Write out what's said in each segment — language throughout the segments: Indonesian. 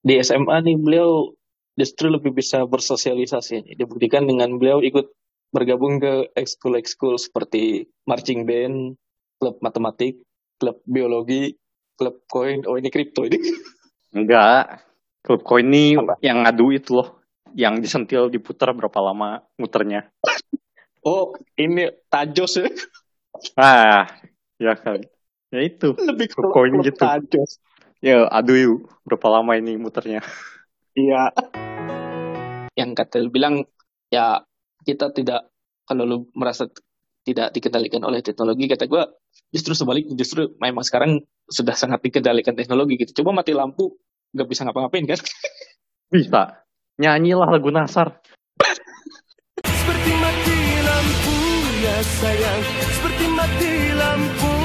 di SMA nih beliau justru lebih bisa bersosialisasi. Dibuktikan dengan beliau ikut bergabung ke ekskul-ekskul seperti marching band, klub matematik, klub biologi, klub koin. Oh ini kripto ini. Enggak. Klub koin ini Apa? yang ngadu itu loh. Yang disentil diputar berapa lama muternya. Oh ini tajos ya. Ah, ya kan. Ya itu. Lebih Klub koin gitu. tajos. Ya, aduh yuk. Berapa lama ini muternya. Iya. Yang kata lu bilang ya kita tidak kalau lu merasa tidak dikendalikan oleh teknologi kata gua justru sebaliknya justru memang sekarang sudah sangat dikendalikan teknologi gitu. Coba mati lampu nggak bisa ngapa-ngapain kan? Bisa. Nyanyilah lagu Nasar. Seperti mati lampu ya sayang Seperti mati lampu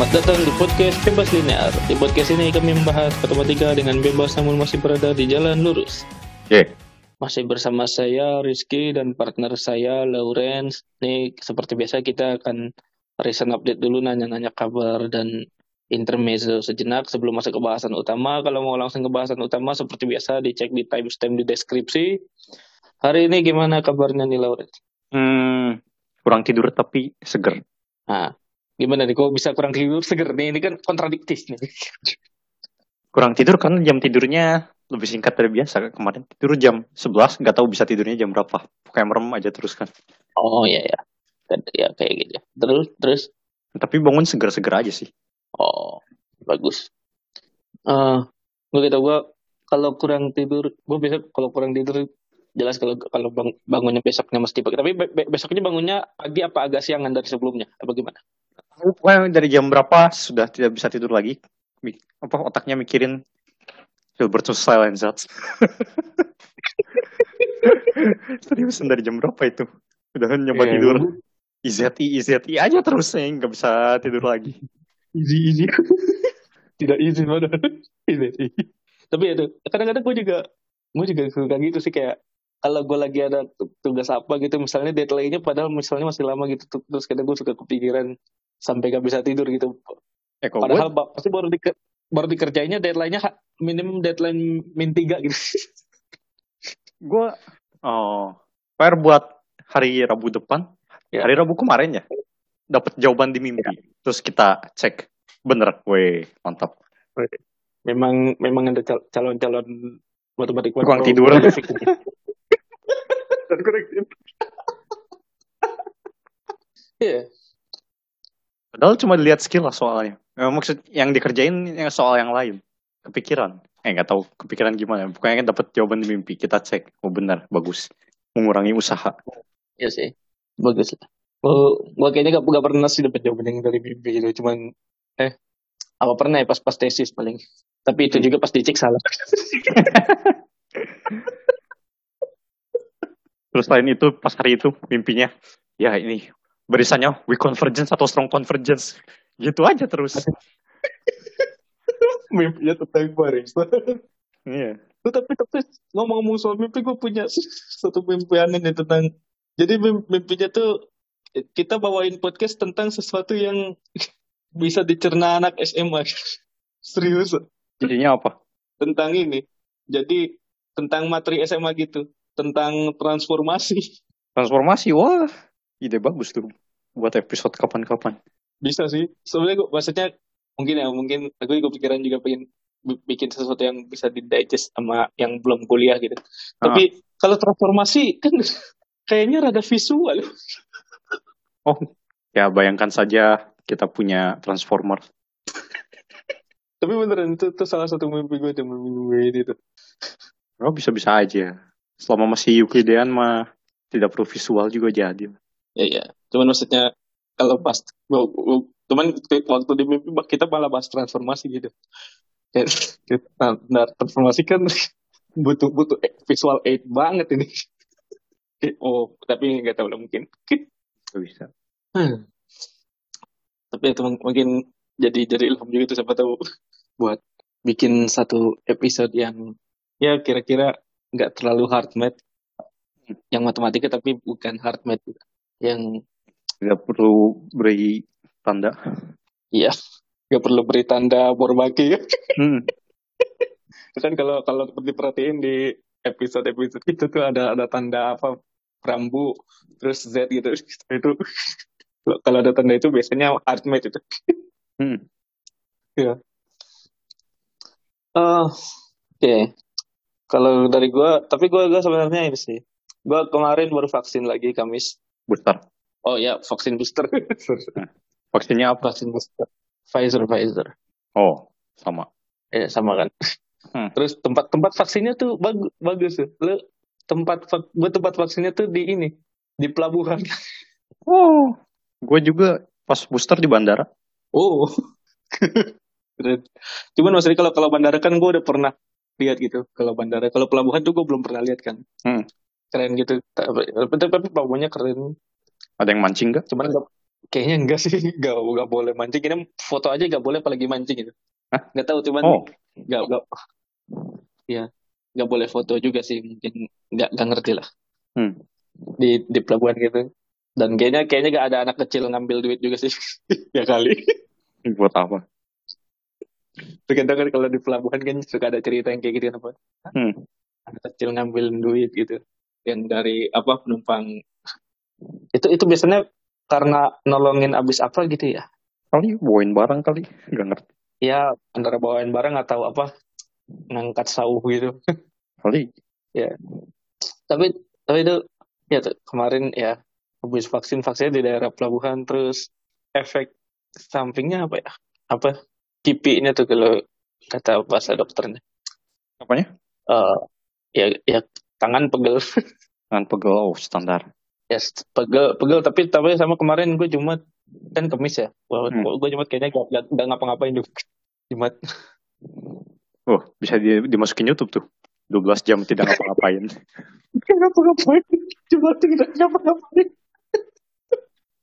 Selamat datang di podcast Bebas Linear. Di podcast ini kami membahas matematika dengan bebas namun masih berada di jalan lurus. Oke. Masih bersama saya Rizky dan partner saya Lawrence. Nih seperti biasa kita akan recent update dulu nanya-nanya kabar dan intermezzo sejenak sebelum masuk ke bahasan utama. Kalau mau langsung ke bahasan utama seperti biasa dicek di timestamp di deskripsi. Hari ini gimana kabarnya nih Lawrence? Hmm, kurang tidur tapi seger. Nah, gimana nih kok bisa kurang tidur seger nih? Ini kan kontradiktif nih. Kurang tidur karena jam tidurnya lebih singkat dari biasa. Kemarin tidur jam 11, nggak tahu bisa tidurnya jam berapa. Pokoknya merem aja terus kan. Oh iya ya. Ya kayak gitu. Terus terus Tapi bangun seger-seger aja sih. Oh, bagus. Eh, gue gitu gue kalau kurang tidur, gue biasa kalau kurang tidur jelas kalau kalau bang- bangunnya besoknya mesti pagi. Tapi be- be- besoknya bangunnya pagi apa agak siangan dari sebelumnya? Apa gimana? Pokoknya dari jam berapa sudah tidak bisa tidur lagi. Apa otaknya mikirin Hilbert Silencer. Seriusan dari jam berapa itu? Udah nyoba Iya, tidur. IZI, IZI aja terus ya, nggak bisa tidur lagi. Easy easy. Tidak easy padahal. Easy. Tapi itu kadang-kadang gue juga gue juga suka gitu sih kayak kalau gue lagi ada tu- tugas apa gitu misalnya deadline-nya padahal misalnya masih lama gitu tu- terus kadang gue suka kepikiran sampai gak bisa tidur gitu Eh kalau gue, Padahal ba- pasti baru di baru dikerjainnya deadline-nya ha- minimum deadline min 3 gitu. gue, oh, PR buat hari Rabu depan, Ya. hari Rabu kemarin ya, dapat jawaban di mimpi. Terus kita cek, bener, weh, mantap. Memang memang ada cal- calon-calon matematik kurang tidur. Iya. Padahal cuma dilihat skill lah soalnya. Eh, maksud yang dikerjain yang soal yang lain. Kepikiran. Eh nggak tahu kepikiran gimana. Pokoknya kan dapat jawaban di mimpi. Kita cek. Oh benar, bagus. Mengurangi usaha. Iya sih. Bagus. Oh, gua kayaknya gak, gak pernah sih dapat jawaban yang dari mimpi gitu. Cuman eh apa pernah ya pas pas tesis paling. Tapi itu juga pas dicek salah. Terus selain itu pas hari itu mimpinya ya ini barisannya weak convergence atau strong convergence. Gitu aja terus. Mimpinya tentang baris. Iya. Tuh, tapi tapi ngomong-ngomong soal mimpi gue punya satu mimpi aneh nih tentang jadi mim- mimpinya tuh kita bawain podcast tentang sesuatu yang bisa dicerna anak SMA serius Jadinya apa? tentang ini jadi tentang materi SMA gitu tentang transformasi Transformasi. Wah, ide bagus tuh buat episode kapan-kapan. bisa sih sebenarnya gua- maksudnya mungkin ya mungkin aku juga pikiran juga pengen bi- bikin sesuatu yang bisa di digest sama yang belum kuliah gitu tapi kalau transformasi kan kayaknya rada visual Oh, ya bayangkan saja kita punya transformer. Tapi beneran itu, itu salah satu mimpi gue tuh mimpi gue ini tuh. Oh, bisa-bisa aja. Selama masih Euclidean mah tidak perlu visual juga jadi. Ya ya. Cuman maksudnya kalau pas cuman waktu di mimpi kita malah bahas transformasi gitu. Nah, transformasi kan butuh butuh visual aid banget ini. Oh, tapi nggak tahu lah mungkin. Nggak bisa. Hmm. Tapi itu mung- mungkin jadi jadi ilham juga tuh siapa tahu buat bikin satu episode yang ya kira-kira nggak terlalu hard math yang matematika tapi bukan hard math yang Tidak perlu beri tanda. ya nggak perlu beri tanda Borbaki ya Hmm. kan kalau kalau diperhatiin di episode episode itu tuh ada ada tanda apa rambu terus Z gitu itu kalau ada tanda itu biasanya hard math itu Hmm. Eh, Oke, kalau dari gua, tapi gua gua sebenarnya ini sih, gua kemarin baru vaksin lagi Kamis. Booster. Oh ya, vaksin booster, Vaksinnya apa? vaksin booster, Pfizer Pfizer, Oh, sama. eh sama kan. Hmm. Terus tempat tempat vaksinnya tuh bagus bagus tuh. Lu tempat gua tempat vaksinnya tuh di ini, di pelabuhan. Oh. Gue juga pas booster di bandara. Oh. Cuman maksudnya kalau kalau bandara kan gua udah pernah lihat gitu. Kalau bandara, kalau pelabuhan tuh gua belum pernah lihat kan. Hmm. Keren gitu. Tapi tapi pelabuhannya keren. Ada yang mancing gak? cuman nggak kayaknya enggak sih nggak nggak boleh mancing ini foto aja nggak boleh apalagi mancing gitu nggak tahu cuman Oh. nggak nggak ya nggak boleh foto juga sih mungkin nggak nggak ngerti lah Hmm. di di pelabuhan gitu dan kayaknya kayaknya nggak ada anak kecil ngambil duit juga sih ya kali Buat apa? terkadang kan kalau di pelabuhan kan suka ada cerita yang kayak gitu kan apa Hmm. anak kecil ngambil duit gitu yang dari apa penumpang itu itu biasanya karena nolongin abis apa gitu ya Kali bawain barang kali. Gak ngerti. ya antara bawain barang atau apa ngangkat sauh gitu Kali. tapi tapi itu ya tuh, kemarin ya habis vaksin vaksinnya di daerah pelabuhan terus efek sampingnya apa ya apa pipinya tuh kalau kata bahasa dokternya Apanya? Eh ya ya tangan pegel Tangan pegel. Oh, standar. Ya pegel pegel tapi tapi sama kemarin gue jumat kan kemis ya gue Hmm. gue jumat kayaknya gak, gak, gak ngapa-ngapain jumat Oh, bisa di- dimasukin YouTube tuh. 12 jam tidak ngapa-ngapain. Gak ngapa-ngapain. Cuma tidak ngapa-ngapain.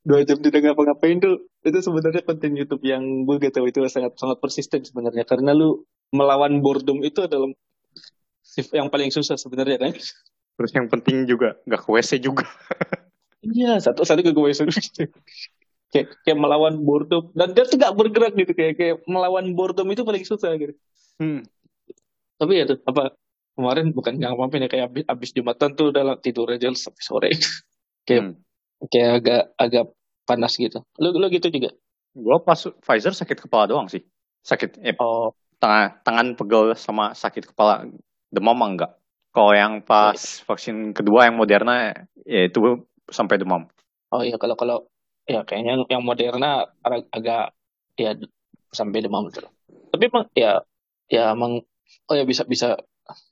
Dua jam tidak ngapa-ngapain tuh itu sebenarnya konten YouTube yang gue gak tahu itu sangat sangat persisten sebenarnya karena lu melawan boredom itu adalah yang paling susah sebenarnya kan. Terus yang penting juga gak ke WC juga. Iya satu satu ke gitu. Kayak, kayak melawan boredom dan dia tuh gak bergerak gitu kayak kayak melawan boredom itu paling susah gitu. Hmm. Tapi ya tuh apa kemarin bukan nggak ngapa-ngapain ya kayak abis, abis jumatan tuh udah lah, tidur aja sampai sore. Kayak Hmm. kayak agak agak panas gitu. Lu lu gitu juga. Gue pas Pfizer sakit kepala doang sih. Sakit, eh, Oh, tangan, tangan pegel sama sakit kepala. Demam enggak. Kalau yang pas vaksin kedua yang Moderna, ya itu sampai demam. oh iya kalau kalau ya kayaknya yang Moderna ag- agak ya sampai demam gitu. Tapi emang ya ya emang oh ya bisa bisa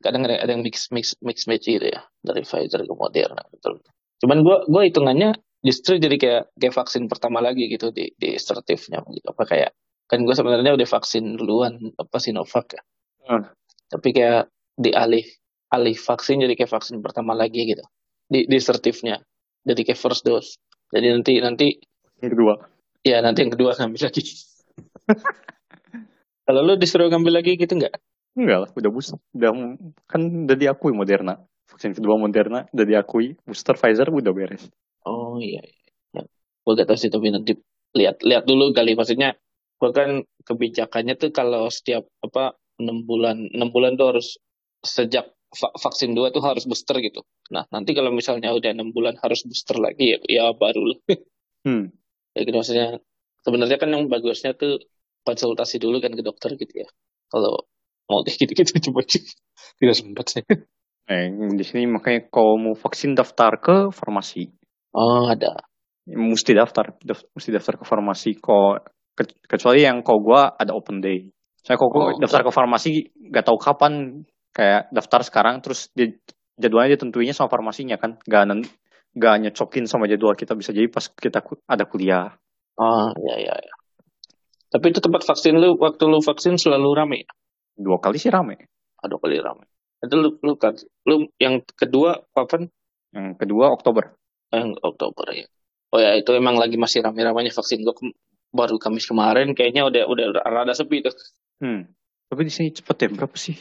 kadang ada, ada yang mix mix mix match gitu ya dari Pfizer ke Moderna betul. Cuman gua gua hitungannya justru jadi kayak kayak vaksin pertama lagi gitu di di sertifnya gitu. Apa kayak kan gue sebenarnya udah vaksin duluan apa Sinovac ya. Hmm. Tapi kayak dialih alih vaksin jadi kayak vaksin pertama lagi gitu di di sertifnya jadi kayak first dose jadi nanti nanti Yang kedua. ya nanti yang kedua ngambil lagi kalau lu disuruh ngambil lagi gitu nggak Enggak lah, udah booster. Udah, kan udah diakui Moderna. Vaksin kedua Moderna udah diakui. Booster Pfizer udah beres. oh iya, iya. Ya. gue gak tahu sih tapi nanti lihat lihat dulu kali maksudnya gue kan kebijakannya tuh kalau setiap apa enam bulan enam bulan tuh harus sejak vaksin dua tuh harus booster gitu nah nanti kalau misalnya udah enam bulan harus booster lagi ya, ya baru lah Hmm. ya gitu maksudnya sebenarnya kan yang bagusnya tuh konsultasi dulu kan ke dokter gitu ya kalau mau kayak gitu-gitu cuma tidak sempat sih Eh, di sini makanya kalau mau vaksin daftar ke farmasi. oh ada Mesti daftar, daf- mesti daftar ke farmasi. Ke- kecuali yang kalau gua ada open day. Saya gua Oh. daftar ke farmasi nggak tahu kapan kayak daftar sekarang terus di, jadwalnya ditentuinnya sama farmasinya kan. Gak, nen- gak nyocokin sama jadwal kita bisa jadi pas kita ku- ada kuliah. oh ya ya ya tapi itu tempat vaksin lu waktu lu vaksin selalu rame ya? Dua kali sih rame. aduh kali rame itu lu lu kan lu yang kedua kapan Yang kedua Oktober. Eh, yang Oktober ya oh ya itu emang lagi masih rame-ramenya vaksin gua baru Kamis kemarin kayaknya udah udah rada sepi tuh Hmm. Tapi di sini cepet ya, berapa sih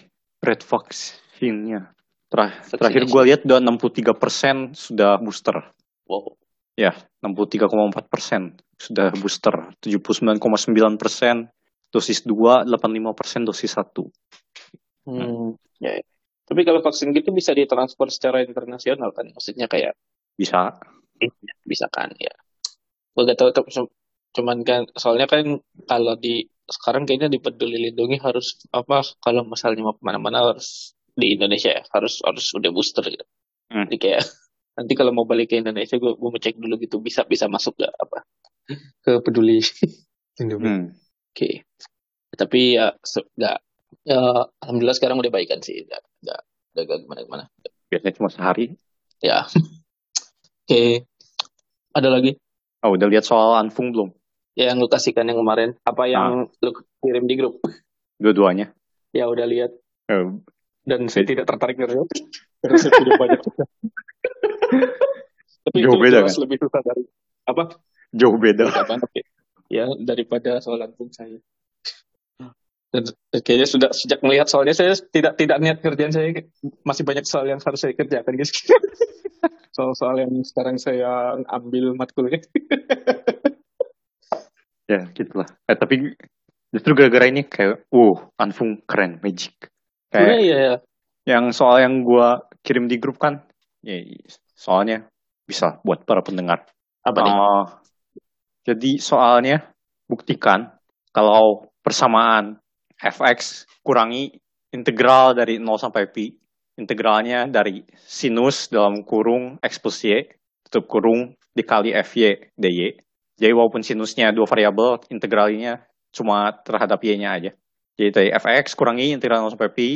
red vaksinnya? Terah- terakhir gue lihat udah 63% sudah booster. Wow. Ya, 63,4 persen sudah booster. 79,9 persen dosis 2, 85 persen dosis 1. Hmm, ya, ya. Tapi kalau vaksin gitu bisa ditransfer secara internasional kan? Maksudnya kayak Bisa. bisa kan ya. Gue gak tahu cu- cuman kan soalnya kan kalau di sekarang kayaknya di Peduli Lindungi harus apa kalau misalnya mau ke mana-mana harus di Indonesia ya harus harus udah booster gitu. Hmm. Jadi kayak nanti kalau mau balik ke Indonesia gue mau cek dulu gitu bisa bisa masuk gak apa ke Peduli Lindungi. Hmm. Oke. Tapi ya nggak ya, alhamdulillah sekarang udah baikan sih. Nggak nggak nggak nggak gimana-gimana. Biasanya cuma sehari. Ya. Oke. Ada lagi? Oh, udah lihat soal Anfung belum? Ya yang lu kasihkan yang kemarin. Apa yang lu kirim di grup? Dua-duanya. Ya udah lihat. Eh, Dan saya tidak tertarik. Karena saya tidak banyak. Tapi Jauh itu beda, jelas lebih susah dari apa? jauh beda. Ya. Ya daripada soal langsung saya. Dan kayaknya sudah sejak melihat soalnya saya tidak tidak niat kerjaan saya masih banyak soal yang harus saya kerjakan guys. Soal-soal yang sekarang saya ambil matkulnya. Ya, gitulah. Eh, tapi justru gara-gara ini kayak, wow, Anfung keren, magic. Kayak iya iya. yang soal yang gua kirim di grup kan, ya, soalnya bisa buat para pendengar. Apa nih? Oh, jadi soalnya buktikan kalau persamaan fx kurangi integral dari 0 sampai pi, integralnya dari sinus dalam kurung x plus y, tutup kurung dikali fy dy. Jadi walaupun sinusnya dua variabel, integralnya cuma terhadap y-nya aja. Jadi dari fx kurangi integral 0 sampai pi,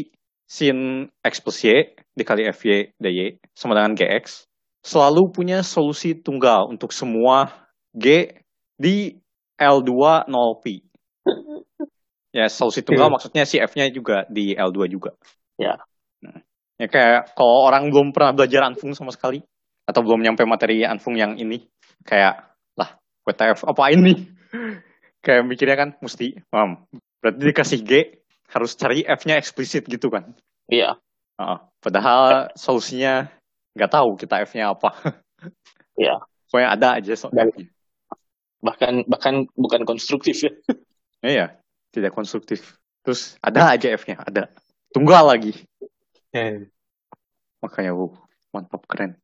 sin x plus y dikali fy dy sama dengan gx selalu punya solusi tunggal untuk semua G di L2 0P. Ya, solusi tunggal Iya. maksudnya si F-nya juga di L2 juga. Ya. Nah, ya kayak kalau orang belum pernah belajar Anfung sama sekali, atau belum nyampe materi Anfung yang ini, kayak, WTF apa ini? kayak mikirnya kan, mesti, um, berarti dikasih G, harus cari F-nya eksplisit gitu kan. Iya. Heeh. padahal solusinya nggak tahu kita F-nya apa. Iya. Pokoknya ada aja so Dan- Bahkan bahkan bukan konstruktif ya. Iya, tidak konstruktif. Terus ada aja F-nya, ada. Tunggal lagi. Makanya, wow, mantap, keren.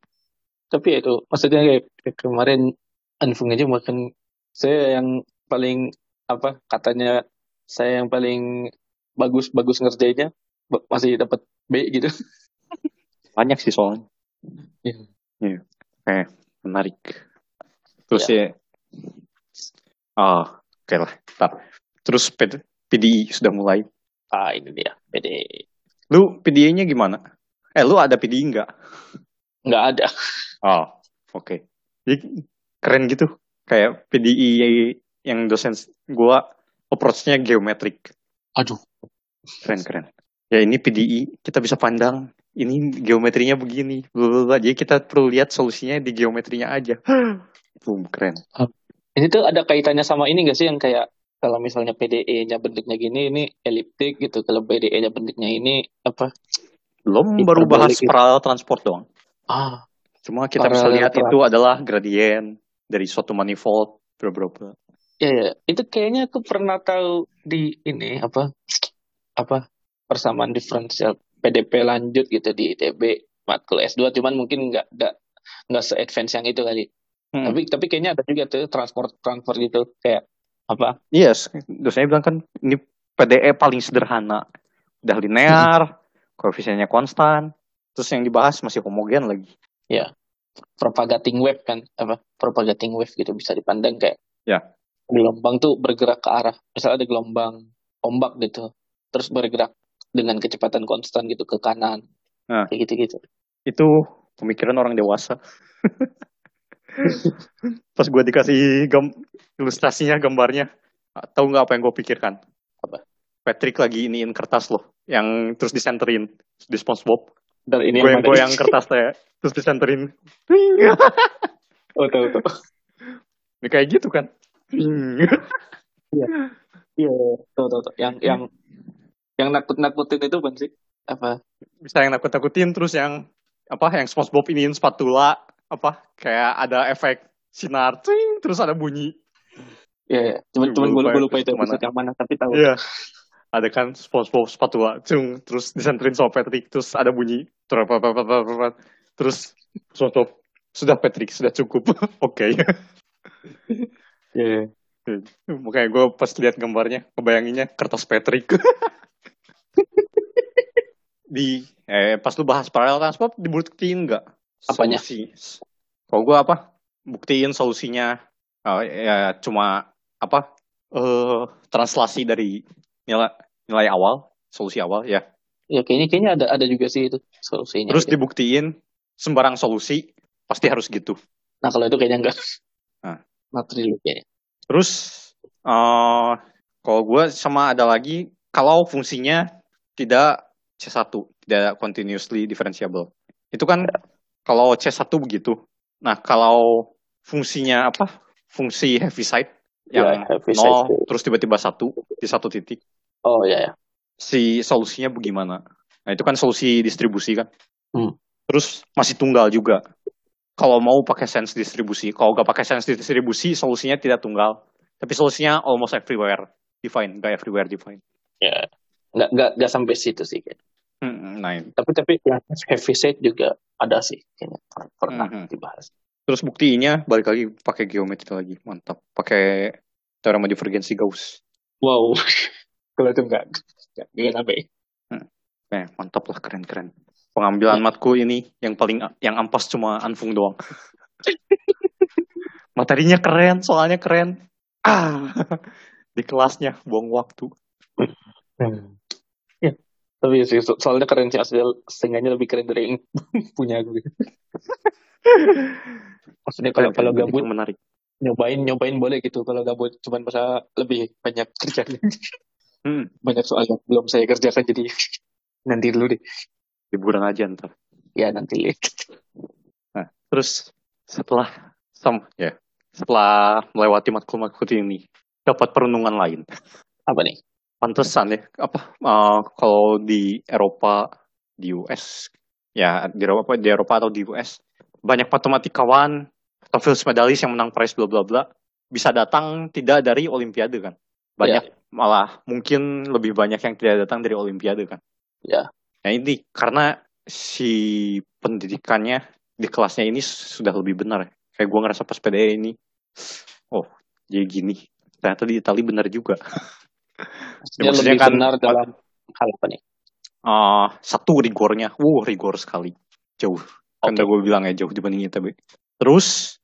Tapi itu maksudnya kayak kemarin Anfung aja makan saya yang paling apa katanya saya yang paling bagus bagus ngerjainnya masih dapat B gitu. Banyak sih soalnya. Iya. Iya. Oke, menarik. Terus ya, ah, oke lah, ntar. Terus P- PDI sudah mulai. Ah ini dia PD Lu PDI-nya gimana? Eh, lu ada PDI nggak? nggak ada. Oh, oke. Jadi keren gitu. Kayak PDI yang dosen gua approach-nya geometrik. Aduh. Keren, keren. Ya ini PDI, kita bisa pandang. Ini geometrinya begini. Bla, bla, bla. Jadi kita perlu lihat solusinya di geometrinya aja. Boom, keren. Ini tuh ada kaitannya sama ini gak sih yang kayak kalau misalnya PDE-nya bentuknya gini ini eliptik gitu. Kalau PDE-nya bentuknya ini apa? Belum baru bahas gitu. parallel transport doang. Ah, Cuma kita bisa lihat itu adalah gradien dari suatu manifold. Bla. ya ya. Itu kayaknya aku pernah tahu di ini apa? Apa? Persamaan diferensial PDP lanjut gitu di ITB matkul S2 cuman mungkin nggak nggak nggak se-advance yang itu kali. Hmm. Tapi tapi kayaknya ada juga tuh transport transfer gitu kayak apa? Yes, dosennya bilang kan ini PDE paling sederhana. Udah linear, koefisiennya konstan. Terus yang dibahas masih homogen lagi. Propagating wave kan apa propagating wave gitu bisa dipandang kayak Ya. gelombang tuh bergerak ke arah misalnya ada gelombang ombak gitu terus bergerak dengan kecepatan konstan gitu ke kanan Nah. kayak gitu gitu Itu pemikiran orang dewasa. Pas gue dikasih gam ilustrasinya, gambarnya, tahu nggak apa yang gue pikirkan? Apa? Patrick lagi iniin kertas loh, yang terus disenterin di SpongeBob. Dan ini yang Goyang-goyang nih? kertas teh, terus disenterin. oh tahu tahu Ini kayak gitu kan? iya tahu tahu tahu yang yang Yang nakut-nakutin itu bukan sih? Apa? Bisa yang nakut-nakutin terus yang apa yang SpongeBob iniin spatula apa kayak ada efek sinar ting, terus ada bunyi. Ya, ya. cuman Gue cuman gue lupa lupa, itu episode yang mana tapi tahu. Iya. Ada kan SpongeBob spatula, cung, terus disenterin sama Patrick, terus ada bunyi, terus SpongeBob sudah Patrick sudah cukup, oke. Iya. Makanya gue pas lihat gambarnya, kebayanginnya kertas Patrick. di eh pas lu bahas parallel transport dibuktiin nggak Apanya? solusi kalau gue apa buktiin solusinya eh, ya cuma apa eh translasi dari nilai nilai awal solusi awal ya Ya kayaknya kayaknya ada ada juga sih itu solusinya. terus gitu. dibuktiin sembarang solusi pasti harus gitu Nah kalau itu kayaknya enggak. Nah. Really kayaknya. Terus eh kalau gue sama ada lagi kalau fungsinya tidak C1, tidak continuously differentiable. Itu kan kalau C1 begitu. Nah, kalau fungsinya apa? Fungsi heaviside yang Ya, heaviside. nol terus tiba-tiba satu di satu titik. Oh ya ya. Si solusinya bagaimana? Nah, itu kan solusi distribusi kan. Hmm. Terus masih tunggal juga. Kalau mau pakai sense distribusi, kalau nggak pakai sense distribusi, solusinya tidak tunggal. Tapi solusinya almost everywhere define, nggak everywhere define. Ya. Nggak nggak nggak sampai situ sih kayaknya. Hmm, nah, ini. Tapi tapi yang heavy set juga ada sih kayaknya pernah Mhm. dibahas. terus buktinya balik lagi pakai geometri lagi, mantap. Pakai teorema divergensi Gauss. Wow. kalau itu enggak enggak, enggak sampai. Eh, mantap lah, keren-keren. Pengambilan matku ini yang paling yang ampas cuma Anfung doang. Materinya keren, soalnya keren. Ah, di kelasnya buang waktu. Ya. Tapi sih so- soalnya keren sih asli setengahnya lebih keren dari yang punya gue. Maksudnya kalau kalau gabut menarik. nyobain nyobain boleh gitu kalau gabut cuman masa lebih banyak kerjaan Hmm, banyak soal yang belum saya kerjakan jadi nanti dulu deh liburan aja ntar. ya nanti lihat Nah, terus setelah sam ya, setelah melewati matkul-matkul ini dapat perenungan lain. apa nih Pantesan ya, apa eh, kalau di Eropa, di US, ya di Eropa, di Eropa atau di US banyak matematikawan atau filsuf medalis yang menang prize bla bla bla bisa datang tidak dari Olimpiade kan? Banyak malah mungkin lebih banyak yang tidak datang dari Olimpiade kan? Ya. Nah ini karena si pendidikannya di kelasnya ini sudah lebih benar. Kayak gue ngerasa pas PDE ini, oh jadi gini. Ternyata di Itali benar juga. dia maksudnya lebih kan- benar dalam hal apa nih Eh, satu rigornya, wow rigor sekali, jauh. Kan Oke. udah gue bilang ya jauh dibanding ITB. Terus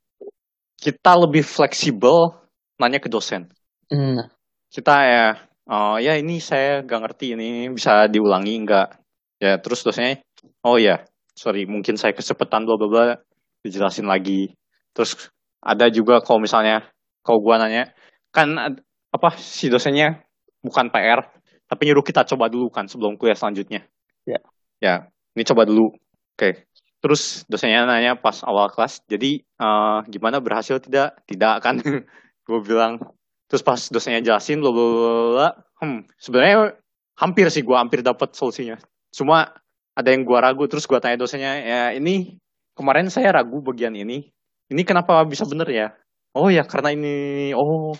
kita lebih fleksibel nanya ke dosen. hmm. Kita ya, eh, ya ini saya gak ngerti ini bisa diulangi nggak? Ya terus dosennya, oh ya sorry mungkin saya kecepatan bla bla bla dijelasin lagi. Terus ada juga kalau misalnya kalau gua nanya kan apa si dosennya bukan PR tapi nyuruh kita coba dulu kan sebelum kuliah selanjutnya. Ya. Ya, ini coba dulu. Oke. Terus dosennya nanya pas awal kelas, jadi eh, gimana berhasil tidak? Tidak kan? gue bilang. Terus pas dosennya jelasin, bla bla bla, hmm, sebenarnya hampir sih gue hampir dapat solusinya. Cuma ada yang gue ragu, terus gue tanya dosennya, ya ini kemarin saya ragu bagian ini. Ini kenapa bisa bener ya? Oh ya karena ini, oh,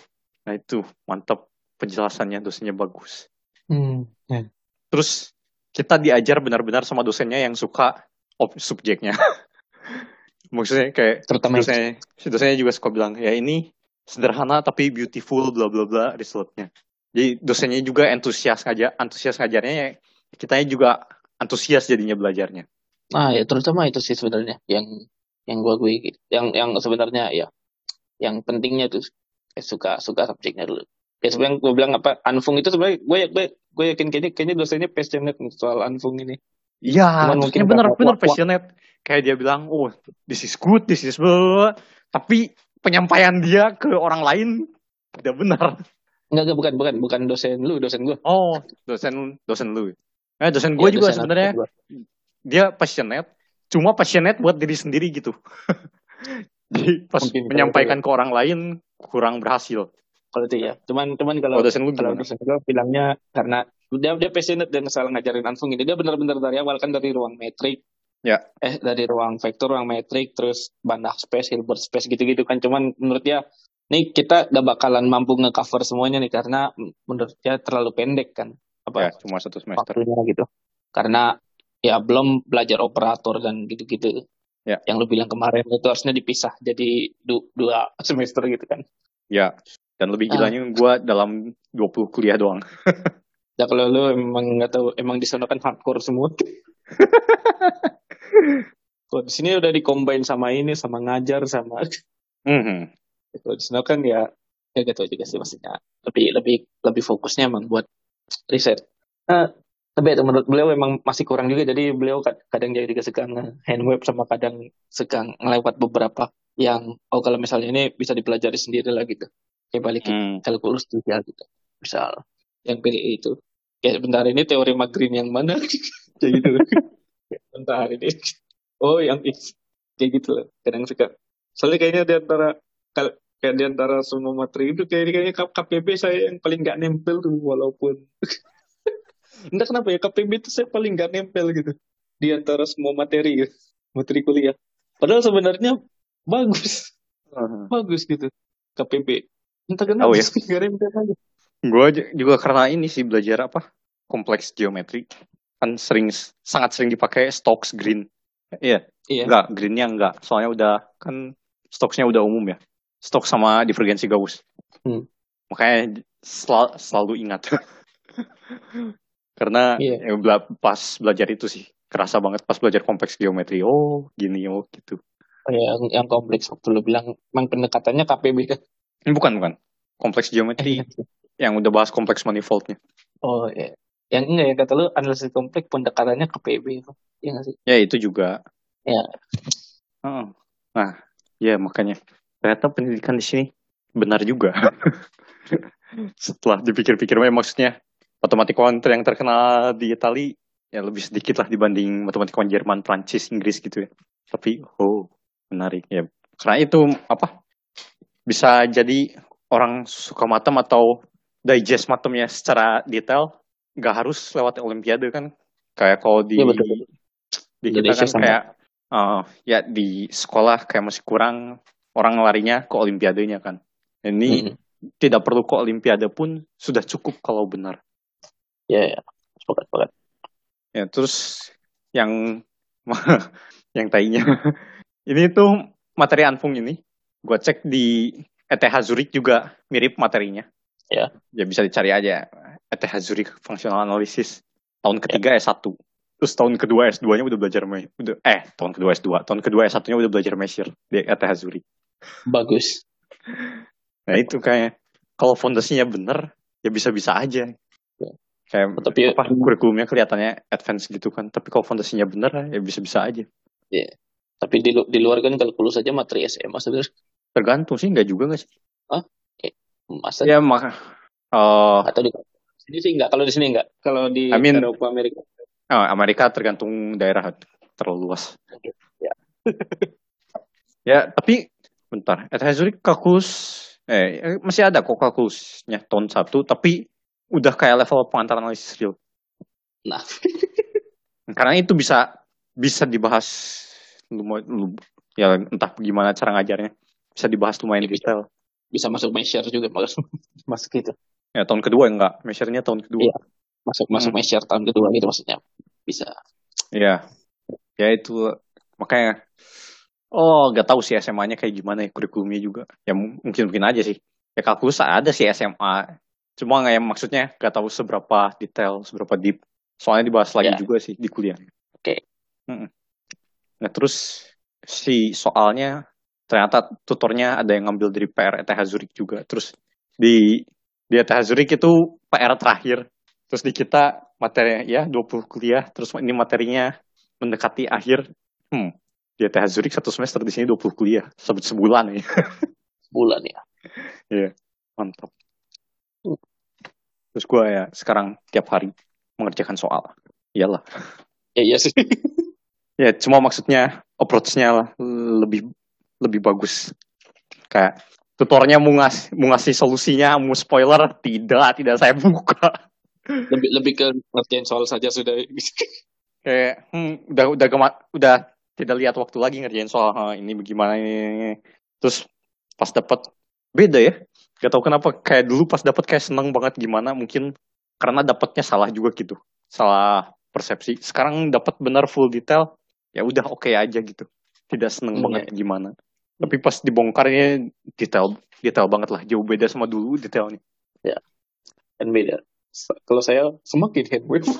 nah itu mantap penjelasannya dosennya bagus. Hmm. Terus kita diajar benar-benar sama dosennya yang suka ob subjeknya. Maksudnya kayak terutama dosennya, si dosennya juga suka bilang ya ini sederhana tapi beautiful bla bla bla resultnya. Jadi dosennya juga antusias ngajar, antusias ngajarnya ya kitanya juga antusias jadinya belajarnya. ah ya terutama itu sih sebenarnya yang yang gua gue yang yang sebenarnya ya yang pentingnya tuh eh, suka suka subjeknya dulu ya sebenarnya gue bilang apa anfung itu sebenarnya gue gue gue yakin kayaknya kayaknya dosennya passionate soal anfung ini Iya, mungkin wak- wak- passionate. Kayak dia bilang, oh this is good, this is blah, blah, blah." Tapi penyampaian dia ke orang lain tidak benar. enggak enggak bukan bukan bukan dosen lu dosen gue Oh, dosen dosen lu. Eh, dosen gue Iya, juga sebenarnya gua. dia passionate, cuma passionate buat diri sendiri gitu. Jadi pas Mungkin menyampaikan ke orang lain kurang berhasil. kalau itu ya. Cuman cuman kalau Kalau dosen lu kalau dosen gue bilangnya karena dia dia passionate dan salah ngajarin Anfung ini. Dia benar-benar dari awal kan dari ruang metrik. Ya. Eh dari ruang vektor, ruang metrik, terus Banach space, Hilbert space gitu-gitu kan. Cuman menurut dia nih kita gak bakalan mampu nge-cover semuanya nih karena menurut dia terlalu pendek kan Ya, apa cuma satu semester. waktunya gitu. Karena ya belum belajar operator dan gitu-gitu. Ya. Yang lu bilang kemarin itu harusnya dipisah jadi du- dua semester gitu kan. Ya. Dan lebih Ah. gilanya gue dalam 20 kuliah doang. Ya kalau lu emang nggak tahu emang di sana kan hardcore semua. Kalau di sini udah dikombain sama ini sama ngajar sama Mhm. kalau di sana kan ya ya gitu juga sih maksudnya lebih lebih lebih fokusnya emang buat riset. Nah, tapi itu menurut beliau emang masih kurang juga jadi beliau kad- kadang jadi juga suka hand web sama kadang suka ngelewat beberapa yang oh kalau misalnya ini bisa dipelajari sendiri lah gitu. Kayak balik ke Hmm. kalkulus juga gitu. Misal yang PDE itu. Kayak bentar ini teori Magrin yang mana? kayak gitu. Kayak bentar ini. Oh yang. Kayak gitu loh. Kadang suka. Soalnya kayaknya di antara kayak di antara semua materi itu kayak kayaknya K- KPB saya yang paling nggak nempel tuh walaupun entah kenapa ya KPB itu saya paling nggak nempel gitu di antara semua materi gitu. materi kuliah padahal sebenarnya bagus Mhm. bagus gitu KPB entah kenapa Oh, ya? nggak nempel aja Gue juga karena ini sih belajar apa? Kompleks geometri. Kan sering, sangat sering dipakai Stokes Green. Iya, iya enggak, Greennya enggak. Soalnya udah, kan Stokesnya udah umum ya. Stokes sama divergensi Gauss. Hmm. Makanya sel- selalu ingat. karena Iya. ya, pas belajar itu sih. Kerasa banget pas belajar kompleks geometri. Oh, gini, oh gitu. Oh, ya, yang, yang kompleks waktu lu bilang emang pendekatannya KPB kan Ini bukan, bukan. Kompleks geometri yang udah bahas kompleks manifoldnya. oh iya yang enggak ya kata lu analisis kompleks pendekatannya KPB itu iya nggak sih Ya itu juga. Ya. Heeh. Nah, ya makanya ternyata pendidikan di sini benar juga. Setelah dipikir-pikir, memang maksudnya matematikwan ter- yang terkenal di Itali ya lebih sedikit lah dibanding matematikwan Jerman, Prancis, Inggris gitu ya. Tapi oh menarik ya. Karena itu apa bisa jadi orang suka matem atau digest matemnya secara detail nggak harus lewat olimpiade kan. Kayak kalau di Iya, betul, betul. di kita Indonesia kan sama. kayak eh, ya di sekolah kayak masih kurang orang larinya ke olimpiadenya kan. Ini Mm-mm. tidak perlu ke olimpiade pun sudah cukup kalau benar. Ya ya sepakat sepakat. Ya terus yang yang tainya ini tuh materi Anfung ini. Gua cek di ETH Zurich juga mirip materinya. Ya. ya bisa dicari aja ETH Zurich Functional Analysis tahun ketiga S1 terus tahun kedua S2 nya udah belajar udah eh tahun kedua S2 tahun kedua S1 nya udah belajar measure di ETH Zurich. Bagus. Nah itu kayak kalau fondasinya bener ya bisa-bisa aja. Ya. kayak Tapi- apa kurikulumnya kelihatannya advance gitu kan. Tapi kalau fondasinya bener ya bisa-bisa aja. Tapi di, di luar kan kalkulus saja materi SMA sebenarnya. Tergantung sih nggak juga nggak sih? Masa? Ya maka eh atau di sini sih enggak kalau di sini enggak kalau di I mean- Eropa Amerika? Oh, Amerika tergantung daerah. Terlalu luas. Ya. ya tapi bentar. Zurich kalkulus eh eh, masih ada kok kalkulusnya tahun satu tapi udah kayak level pengantar analisis real. Nah. Karena itu bisa bisa dibahas lumayan lu- ya entah gimana cara ngajarnya. Bisa dibahas lumayan Ya, detail. bisa masuk measure juga masuk masuk gitu ya tahun kedua enggak. Measure-nya tahun kedua. Iya. masuk masuk Hmm. measure tahun kedua gitu maksudnya. Bisa. Ya ya itu makanya oh nggak tahu sih SMA-nya kayak gimana ya kurikulumnya juga. Ya mu- mungkin mungkin aja sih. Ya kalkulus ada sih SMA cuma nggak yang maksudnya nggak tahu seberapa detail seberapa deep. Soalnya dibahas lagi Ya. juga sih di kuliah. Oke. Mm-mm. nah terus si soalnya ternyata tutornya ada yang ngambil dari PR ETH Zurich juga. Terus di di Zurich itu PR terakhir. Terus di kita materi ya 20 kuliah terus ini materinya mendekati akhir. Hmm. Di ETH Zurich satu semester di sini 20 kuliah. Sebut sebulan ya. Bulan ya. Mantap. Terus gue ya sekarang tiap hari mengerjakan soal. Iyalah ya iya sih. Ya cuma maksudnya approach-nya lah lebih lebih bagus. Kayak tutornya mau ngasih mau ngasih solusinya mau spoiler tidak tidak saya buka. Lebih lebih ke ngerjain soal saja sudah. Kayak hmm, udah udah gema- udah tidak lihat waktu lagi ngerjain soal "Ah, ini bagaimana ini terus pas dapat beda ya. Gak tahu kenapa kayak dulu pas dapat kayak seneng banget gimana mungkin karena dapatnya salah juga gitu. Salah persepsi. Sekarang dapat benar full detail ya udah oke aja gitu. Tidak seneng Hmm, banget gimana tapi pas dibongkarnya detail detail banget lah. Jauh beda sama dulu detailnya. Kan beda. S- kalau saya semakin headway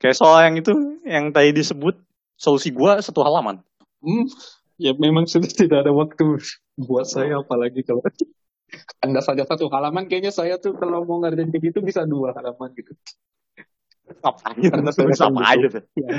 kayak soal yang itu yang tadi disebut solusi gua satu halaman. Hmm, ya memang sudah tidak ada waktu buat saya apalagi kalau anda saja satu halaman kayaknya saya tuh kalau mau ngerjain kayak gitu bisa dua halaman gitu. Karena apa gitu. aja tuh? Iya.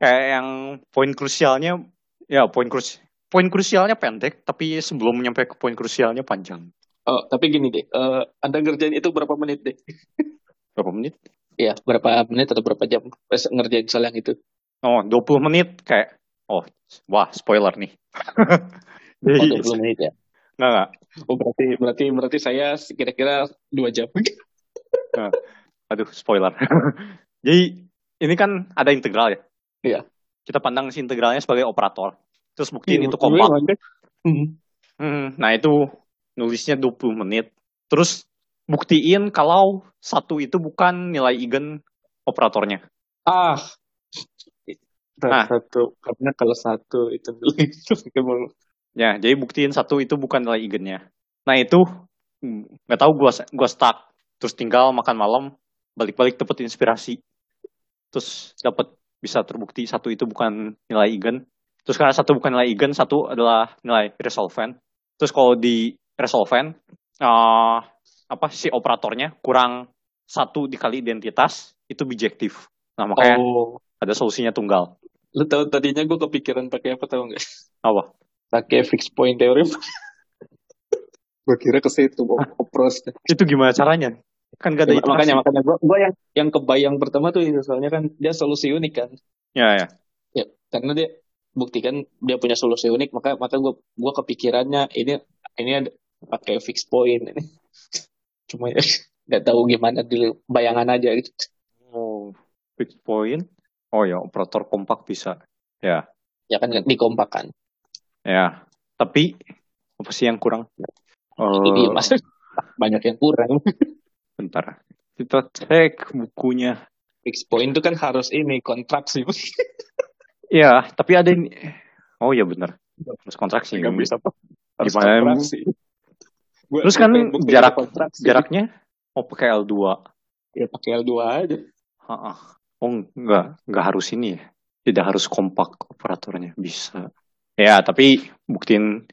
Kayak yang poin krusialnya ya poin krus poin krusialnya pendek tapi sebelum nyampe ke poin krusialnya panjang. Oh tapi gini deh eh, anda ngerjain itu berapa menit deh? Berapa menit? Ya berapa menit atau berapa jam pas ngerjain soal yang itu? Oh 20 menit kayak oh wah spoiler nih. Oh, Jadi, 20 menit ya? Nggak nggak. Oh berarti berarti berarti saya kira-kira dua jam. Aduh spoiler. Jadi ini kan ada integral ya Iya. kita pandang si integralnya sebagai operator terus Iya, buktiin itu kompak Hmm. Hmm, nah itu nulisnya 20 menit. Terus buktiin kalau satu itu bukan nilai eigen operatornya. ah Ah. satu karena kalau satu itu itu Ya, jadi buktiin satu itu bukan nilai eigennya. Nah itu hmm, nggak tahu gua gua stuck. Terus tinggal makan malam, balik-balik dapet inspirasi. Terus dapat bisa terbukti satu itu bukan nilai eigen. Terus karena satu bukan nilai eigen, satu adalah nilai resolvent. Terus kalau di resolvent, eh, apa si operatornya kurang satu dikali identitas itu bijektif. Nah makanya oh ada solusinya tunggal. lu tahu tadinya gue kepikiran pakai apa tahu nggak Apa? pakai fixed point theorem gue kira ke situ Itu gimana caranya? Kan gak ada Ya, makanya makanya gua, gua yang yang kebayang pertama tuh itu soalnya kan dia solusi unik kan Ya ya. ya karena dia buktikan dia punya solusi unik maka maka gua gua kepikirannya ini ini ada pakai fixed point ini cuma ya nggak tahu gimana dulu bayangan aja gitu Oh, fixed point. Oh ya, operator kompak bisa. Ya, ya kan dikompakan ya. Tapi apa sih yang kurang? ini Eh, mas banyak yang kurang bentar. Kita cek bukunya. fixed point itu kan harus ini kontraksi Ya, tapi ada ini. Oh ya benar. Harus kontraksi. nggak bisa Pak. harus kontraksi Gua- Terus kan jarak-. Jaraknya oh pakai L2. ya pakai L2 aja Ha-ha. Oh enggak, enggak harus ini ya. Tidak harus kompak operatornya bisa. Ya, tapi buktiin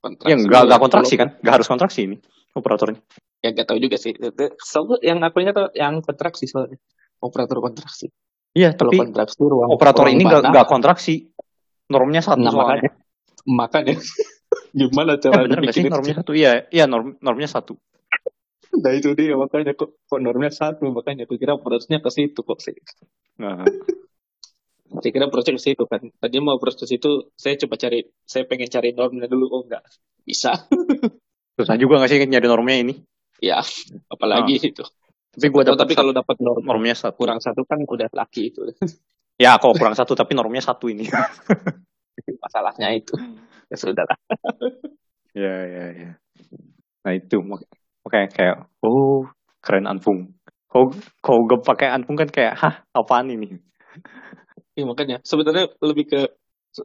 kontraksi ya enggak enggak Kalau- kontraksi kan? Enggak harus kontraksi ini operatornya. Ya gak tahu juga sih. Selalu yang aku ingat yang kontraksi soalnya. Operator kontraksi Iya, kalau tapi kontraksi ruang operator ruang ini enggak kontraksi. Normnya satu nah, soalnya. makanya. Makanya. Gimana Eh, cara bener nggak sih? normnya satu? Iya, iya norm, normnya satu. nah itu dia. Makanya kok, kok normnya satu? Makanya aku kira prosesnya ke situ kok sih. Nah, saya kira proses ke situ kan. Tadi mau proses ke situ saya coba cari saya pengen cari normnya dulu. Oh enggak bisa. Susah juga nggak sih nyari normnya ini? Ya apalagi itu Tapi gue Oh, dapat tapi kalau dapat norm normnya satu. kurang satu kan udah laki itu Ya, kalau kurang satu tapi normnya satu ini. masalahnya itu ya sudah lah ya, ya, ya. Nah itu makanya kayak oh keren Anfung. Kalau kalau gue pakai Anfung kan kayak hah apaan ini? Iya makanya sebenarnya lebih ke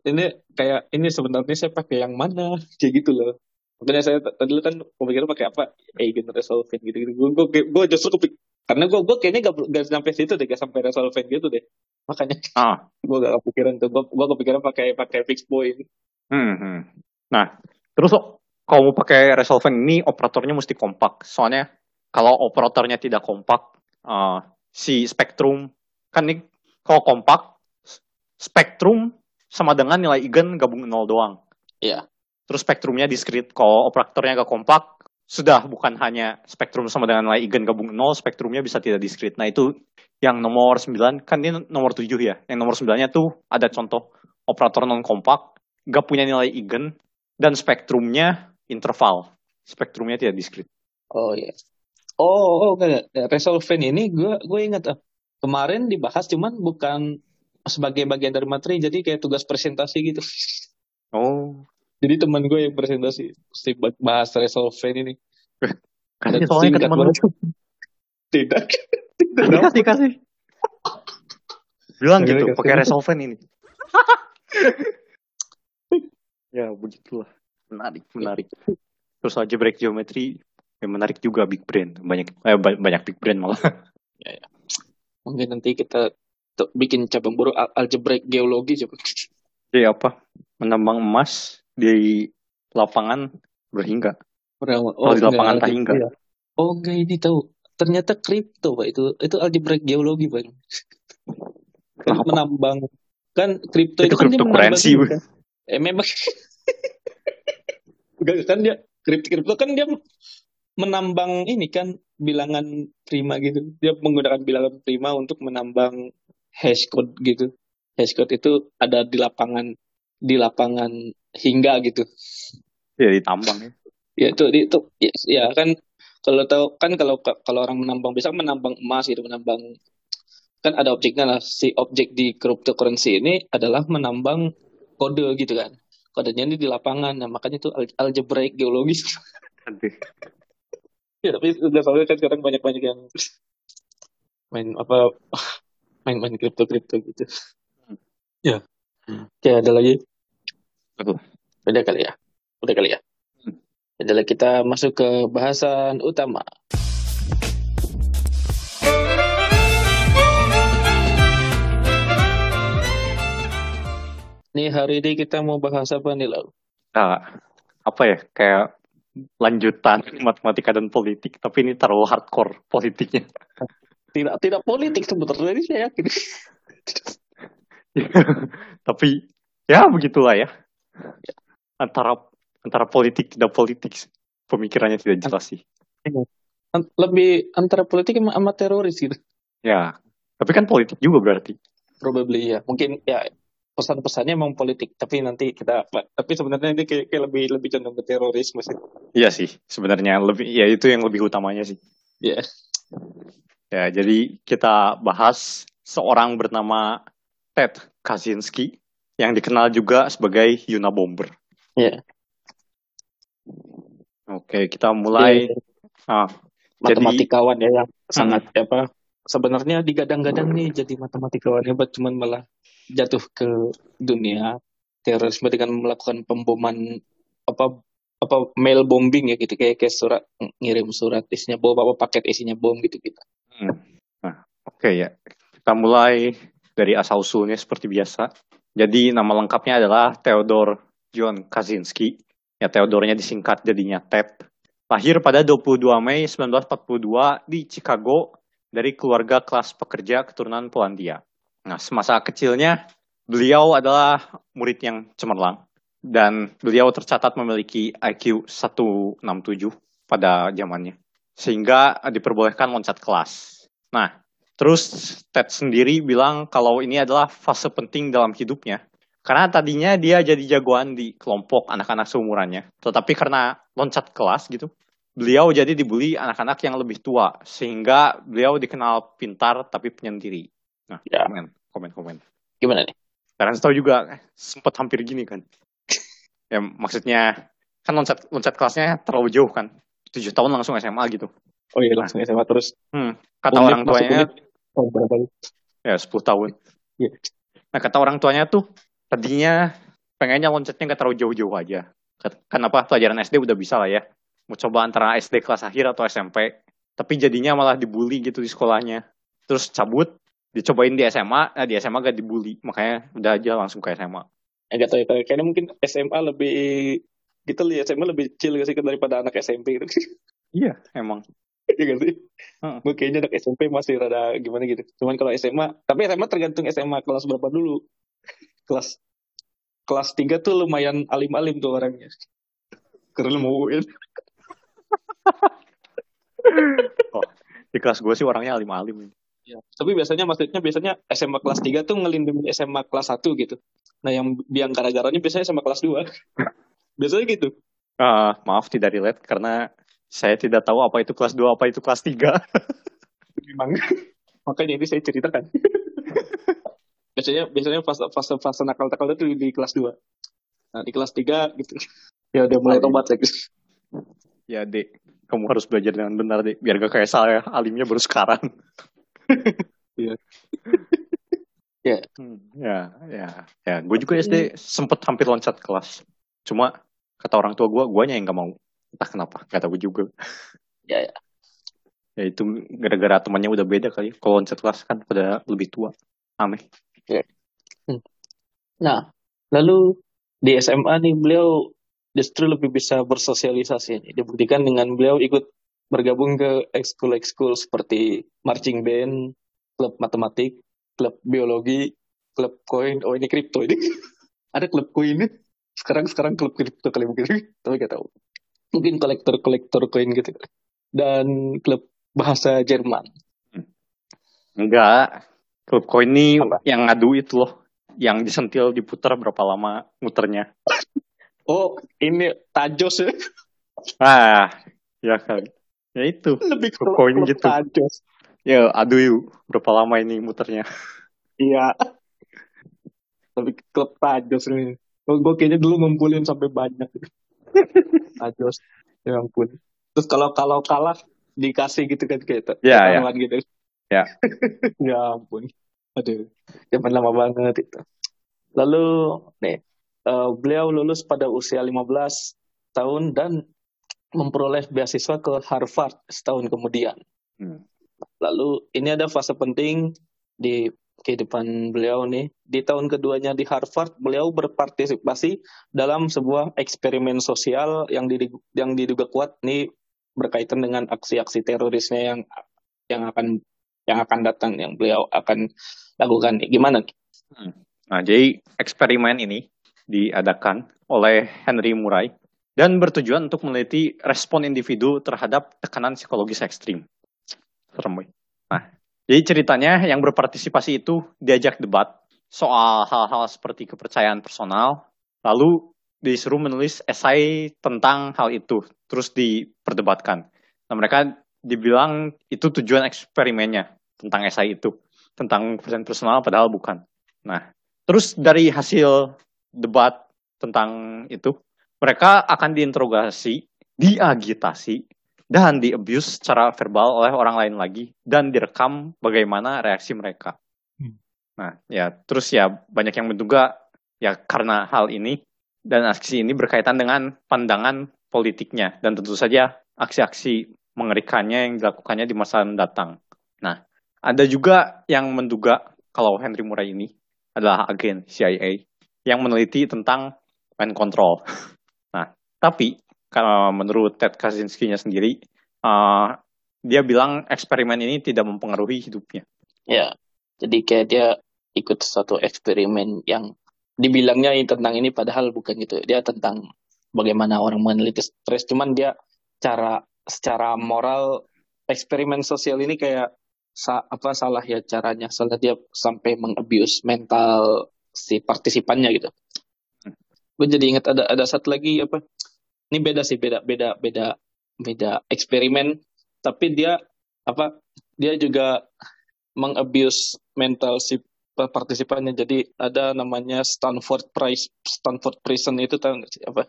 ini kayak ini sebenarnya saya pakai yang mana kayak gitu loh. Makanya saya tadi kan pemikiran pakai apa eigen resolvent gitu gitu. Gue gue gue justru kepik karena gue gue kayaknya gak, gak sampai situ deh gak sampai resolvent gitu deh. Makanya Ah, gue gak kepikiran tuh gue gue kepikiran pakai pakai fixed point. hmm, hmm. Nah, terus oh, kalau mau pakai resolvent ini operatornya mesti kompak. Soalnya kalau operatornya tidak kompak, eh, si spektrum kan ini kalau kompak spektrum sama dengan nilai eigen gabung nol doang. Iya. Terus spektrumnya diskrit. Kalau operatornya gak kompak, sudah bukan hanya spektrum sama dengan nilai eigen gabung nol, spektrumnya bisa tidak diskrit. Nah itu yang nomor 9, kan ini nomor 7 ya. Yang nomor 9-nya tuh ada contoh operator non kompak nggak punya nilai eigen dan spektrumnya interval. Spektrumnya tidak diskrit. Oh iya. Oh, oh enggak, enggak. Resolvent ini gue gue ingat ah. Kemarin dibahas cuman bukan sebagai bagian dari materi jadi kayak tugas presentasi gitu. Oh, Jadi teman gue yang presentasi mesti bahas resolvent ini. kasih soalnya ke teman lu. Tidak. Tidak Kasih, kasih. Bilang gitu, pakai resolvent ini. ya, begitulah. Menarik, menarik. Terus algebraic geometry yang menarik juga big brain. Banyak eh, ba- banyak big brain malah. Mungkin nanti kita bikin cabang baru al- algebraic geologi coba. Jadi apa? Menambang emas di lapangan berhingga. Berapa- Kalau di enggak, lapangan tak hingga. iya. Oh enggak ini tahu. Ternyata kripto pak itu itu algebraic geologi pak. Kan Kenapa? menambang kan kripto Itu itu, kan dia menambang kan. Eh memang enggak kan dia kripto kripto kan dia menambang ini kan bilangan prima gitu. Dia menggunakan bilangan prima untuk menambang hash code gitu. Hash code itu ada di lapangan di lapangan hingga gitu. Ya ditambang ya. Ya itu itu ya, ya kan kalau tahu kan kalau kalau orang menambang bisa menambang emas gitu menambang kan ada objeknya lah. Si objek di cryptocurrency ini adalah menambang kode gitu kan. Kodenya ini di lapangan nah makanya itu al- algebraic geologis. Aduh. ya tapi udah soalnya kan sekarang banyak banyak yang main apa main-main kripto kripto gitu ya. Kayak ada lagi Betul. udah kali ya udah kali ya adalah kita masuk ke bahasan utama Nih hari ini kita mau bahas apa nih Lau? Nah, apa ya? Kayak lanjutan matematika dan politik, tapi ini terlalu hardcore politiknya. Tidak tidak politik sebenarnya ini saya yakin. tapi ya begitulah ya. Antara antara politik tidak politik pemikirannya tidak jelas sih. An- Lebih antara politik sama, sama teroris gitu. Ya, tapi kan politik juga berarti. Probably ya. Mungkin ya pesan-pesannya emang politik, tapi nanti kita tapi sebenarnya ini kayak, kayak lebih lebih condong ke terorisme sih. Iya sih, sebenarnya lebih ya itu yang lebih utamanya sih. Iya. Ya, jadi kita bahas seorang bernama Ted Kaczynski yang dikenal juga sebagai Yuna Bomber. Iya. Oke, kita mulai. Dia Ah, jadi matematikawan ya yang sangat apa sebenarnya digadang-gadang nih jadi matematikawan hebat cuman malah jatuh ke dunia terorisme dengan melakukan pemboman apa apa mail bombing ya gitu kayak kayak surat ngirim surat isinya bom apa paket isinya bom gitu gitu Hmm. Nah, oke ya. Kita mulai dari asal usulnya seperti biasa. Jadi nama lengkapnya adalah Theodore John Kaczynski. Ya Theodore-nya disingkat jadinya Ted. Lahir pada 22 Mei 1942 di Chicago dari keluarga kelas pekerja keturunan Polandia. Nah, semasa kecilnya beliau adalah murid yang cemerlang dan beliau tercatat memiliki IQ 167 pada zamannya sehingga diperbolehkan loncat kelas. Nah, terus Ted sendiri bilang kalau ini adalah fase penting dalam hidupnya. Karena tadinya dia jadi jagoan di kelompok anak-anak seumurannya. Tetapi karena loncat kelas gitu, beliau jadi dibully anak-anak yang lebih tua. Sehingga beliau dikenal pintar tapi penyendiri. Nah, Ya. komen, komen, komen. gimana nih Karena tahu juga sempat hampir gini kan. ya maksudnya kan loncat loncat kelasnya terlalu jauh kan. Tujuh tahun langsung SMA gitu. oh iya langsung SMA terus Hmm, kata Unit orang tuanya oh berapa ya 10 tahun. Iya. Nah kata orang tuanya tuh tadinya pengennya loncatnya nggak terlalu jauh-jauh aja. Kenapa pelajaran SD udah bisa lah ya. Mau coba antara SD kelas akhir atau SMP. Tapi jadinya malah dibully gitu di sekolahnya. Terus cabut, dicobain di SMA, nah di SMA gak dibully. Makanya udah aja langsung ke SMA. ya gak tahu ya kayak- kayaknya mungkin SMA lebih kita lihat SMA lebih chill gak sih daripada anak SMP gitu Iya, emang. Iya gak sih? Heeh. Gue kayaknya anak SMP masih rada gimana gitu. Cuman kalau SMA, tapi SMA tergantung SMA kelas berapa dulu. kelas kelas 3 tuh lumayan alim-alim tuh orangnya. Keren mau UN. Di kelas gue sih orangnya alim-alim. Ya. Tapi biasanya maksudnya biasanya SMA kelas 3 tuh ngelindungin SMA kelas 1 gitu. Nah yang biang gara-garanya biasanya sama kelas 2. biasanya gitu. Ah, maaf tidak relate karena saya tidak tahu apa itu kelas 2, apa itu kelas 3. Memang. Makanya ini saya ceritakan. biasanya biasanya fase fase fase nakal-nakal itu di, di kelas 2. Nah, di kelas 3 gitu. Ya udah mulai tobat lagi. ya, Dek. Kamu harus belajar dengan benar, Dek. Biar gak kayak saya, alimnya baru sekarang. Iya. Hmm, ya, ya, ya. Gue juga SD sempet hampir loncat kelas. Cuma kata orang tua gue, guanya yang gak mau. Entah kenapa, gak tahu juga. Ya, ya. Ya itu gara-gara temannya udah beda kali. Kalau loncat kelas kan pada lebih tua. Aneh. Nah, lalu di SMA nih beliau justru lebih bisa bersosialisasi. nih. Dibuktikan dengan beliau ikut bergabung ke ekskul-ekskul seperti marching band, klub matematik, klub biologi, klub koin. Oh ini kripto ini. Ada klub koin Sekarang sekarang klub kripto kali mungkin, tapi gak tahu. Mungkin kolektor-kolektor koin gitu. Dan klub bahasa Jerman. Enggak. Klub koin ini Apa? yang ngadu itu loh. Yang disentil diputar berapa lama muternya. Oh, ini Tajos ya. Ah, ya kan. Ya itu. Lebih Klub koin gitu. Tajos. Ya, adu yuk. Berapa lama ini muternya. Iya. Lebih klub Tajos ini. Gue kayaknya dulu ngumpulin sampai banyak. Tajos. Ya ampun. Terus kalau kalau kalah dikasih gitu kan kayak Ya, ya. taruhan gitu. Ya. ya ampun. Aduh. Zaman lama banget itu. Lalu nih, eh, beliau lulus pada usia 15 tahun dan memperoleh beasiswa ke Harvard setahun kemudian. Hmm. Lalu ini ada fase penting di kehidupan beliau nih. Di tahun keduanya di Harvard, beliau berpartisipasi dalam sebuah eksperimen sosial yang diduga, yang diduga kuat nih berkaitan dengan aksi-aksi terorisnya yang yang akan yang akan datang yang beliau akan lakukan. Gimana? Nah, jadi eksperimen ini diadakan oleh Henry Murray dan bertujuan untuk meneliti respon individu terhadap tekanan psikologis ekstrim. Serem. Nah, jadi ceritanya yang berpartisipasi itu diajak debat soal hal-hal seperti kepercayaan personal, lalu disuruh menulis esai tentang hal itu, terus diperdebatkan. Nah, mereka dibilang itu tujuan eksperimennya tentang esai itu, tentang kepercayaan personal padahal bukan. Nah, terus dari hasil debat tentang itu, mereka akan diinterogasi, diagitasi, dan di-abuse secara verbal oleh orang lain lagi, dan direkam bagaimana reaksi mereka. Hmm. Nah, ya terus ya banyak yang menduga ya karena hal ini dan aksi ini berkaitan dengan pandangan politiknya dan tentu saja aksi-aksi mengerikannya yang dilakukannya di masa mendatang. Nah, ada juga yang menduga kalau Henry Murray ini adalah agen CIA yang meneliti tentang mind control. Nah, tapi kalau menurut Ted Kaczynski-nya sendiri, uh, dia bilang eksperimen ini tidak mempengaruhi hidupnya. Ya, jadi kayak dia ikut satu eksperimen yang dibilangnya ini tentang ini padahal bukan gitu. Dia tentang bagaimana orang meneliti stres. Cuman dia cara secara moral eksperimen sosial ini kayak sa- apa salah ya caranya. Salah dia sampai mengabuse mental si partisipannya gitu. Gue jadi ingat ada ada satu lagi apa? Ini beda sih beda beda beda beda eksperimen. Tapi dia apa? Dia juga mengabuse mental si partisipannya. Jadi ada namanya Stanford Prize, Stanford Prison itu tahu nggak sih apa?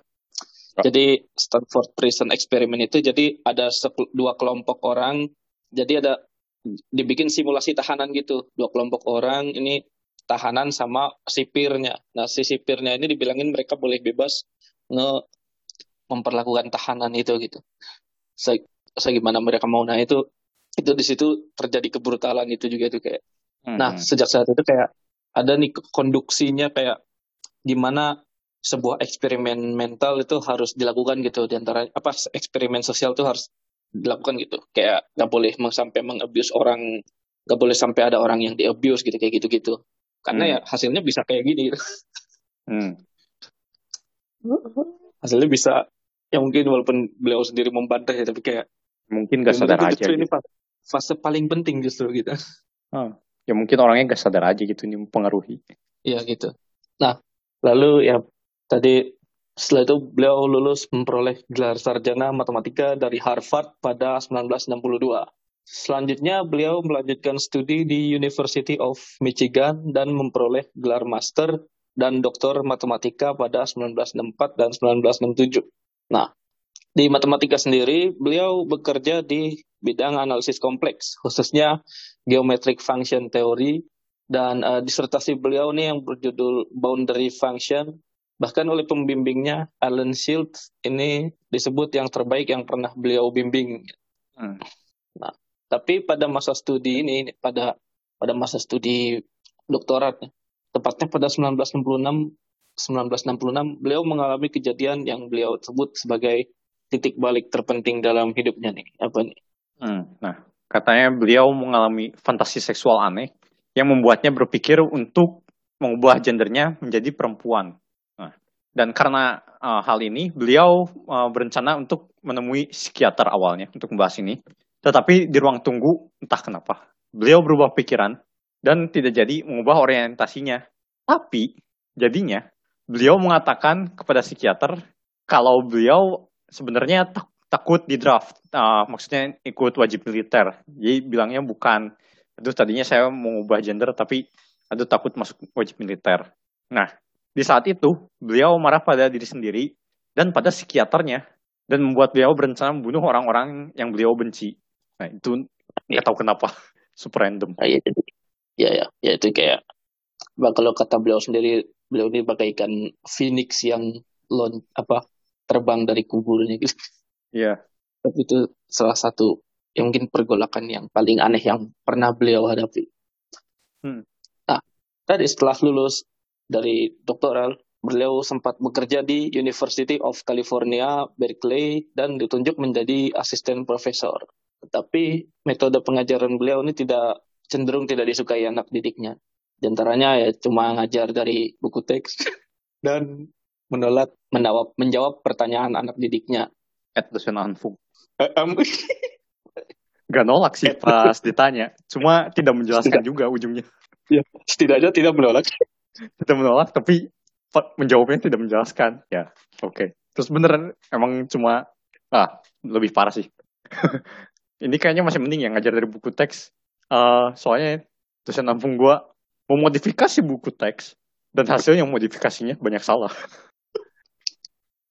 Jadi Stanford Prison Experiment itu jadi ada dua kelompok orang. Jadi ada dibikin simulasi tahanan gitu. Dua kelompok orang ini tahanan sama sipirnya. Nah si sipirnya ini dibilangin mereka boleh bebas nge memperlakukan tahanan itu gitu. Se segimana mereka mau. Nah itu itu di situ terjadi kebrutalan itu juga itu kayak Nah, Hmm. sejak saat itu kayak ada nih konduksinya kayak gimana sebuah eksperimen mental itu harus dilakukan gitu di antara apa eksperimen sosial itu harus dilakukan gitu. Kayak nggak boleh meng- sampai mengabuse orang, nggak boleh sampai ada orang yang diabuse gitu kayak gitu-gitu. Karena Hmm. ya hasilnya bisa kayak gini. Hmm. hasilnya bisa ya mungkin walaupun beliau sendiri membantah ya tapi kayak Mungkin gak ya sadar menurutku aja ini gitu. fa- fase paling penting justru gitu. Ya mungkin orangnya gak sadar aja gitu ini mempengaruhi. Iya gitu. Nah, Lalu ya tadi setelah itu beliau lulus memperoleh gelar sarjana matematika dari Harvard pada 1962. Selanjutnya beliau melanjutkan studi di University of Michigan dan memperoleh gelar master dan doktor matematika pada 1964 dan 1967. Nah, di matematika sendiri beliau bekerja di bidang analisis kompleks, khususnya geometric function theory dan uh, disertasi beliau nih yang berjudul boundary function bahkan oleh pembimbingnya Alan Shields ini disebut yang terbaik yang pernah beliau bimbing. Hmm. Nah, tapi pada masa studi ini, pada pada masa studi doktorat, tepatnya pada 1966, 1966 beliau mengalami kejadian yang beliau sebut sebagai titik balik terpenting dalam hidupnya nih. Apa nih? Hmm, nah, katanya beliau mengalami fantasi seksual aneh yang membuatnya berpikir untuk mengubah gendernya menjadi perempuan. Nah, dan karena uh, hal ini, beliau uh, berencana untuk menemui psikiater awalnya untuk membahas ini. Tetapi di ruang tunggu, entah kenapa, beliau berubah pikiran dan tidak jadi mengubah orientasinya. Tapi jadinya beliau mengatakan kepada psikiater kalau beliau sebenarnya tak, takut di draft, uh, maksudnya ikut wajib militer. Jadi bilangnya bukan, aduh tadinya saya mau mengubah gender tapi aduh takut masuk wajib militer. Nah, di saat itu beliau marah pada diri sendiri dan pada psikiaternya dan membuat beliau berencana membunuh orang-orang yang beliau benci. Nah itu nggak ya. tahu kenapa super random. Ah, iya, ya, ya, ya itu kayak kalau kata beliau sendiri beliau ini bagaikan phoenix yang lon apa terbang dari kuburnya gitu. Iya. Tapi itu salah satu yang mungkin pergolakan yang paling aneh yang pernah beliau hadapi. Hmm. Nah, tadi setelah lulus dari doktoral, beliau sempat bekerja di University of California, Berkeley, dan ditunjuk menjadi asisten profesor. Tetapi metode pengajaran beliau ini tidak cenderung tidak disukai anak didiknya. Di antaranya ya cuma ngajar dari buku teks dan menolak menjawab, menjawab pertanyaan anak didiknya. At anfung. Eh, Gak nolak sih pas ditanya, cuma tidak menjelaskan Setidak. juga ujungnya. Ya, setidaknya tidak menolak. tidak menolak, tapi menjawabnya tidak menjelaskan. Ya, oke. Okay. Terus beneran emang cuma ah lebih parah sih. ini kayaknya masih mending ya ngajar dari buku teks. Uh, soalnya dosen nampung gue memodifikasi buku teks dan hasilnya modifikasinya banyak salah.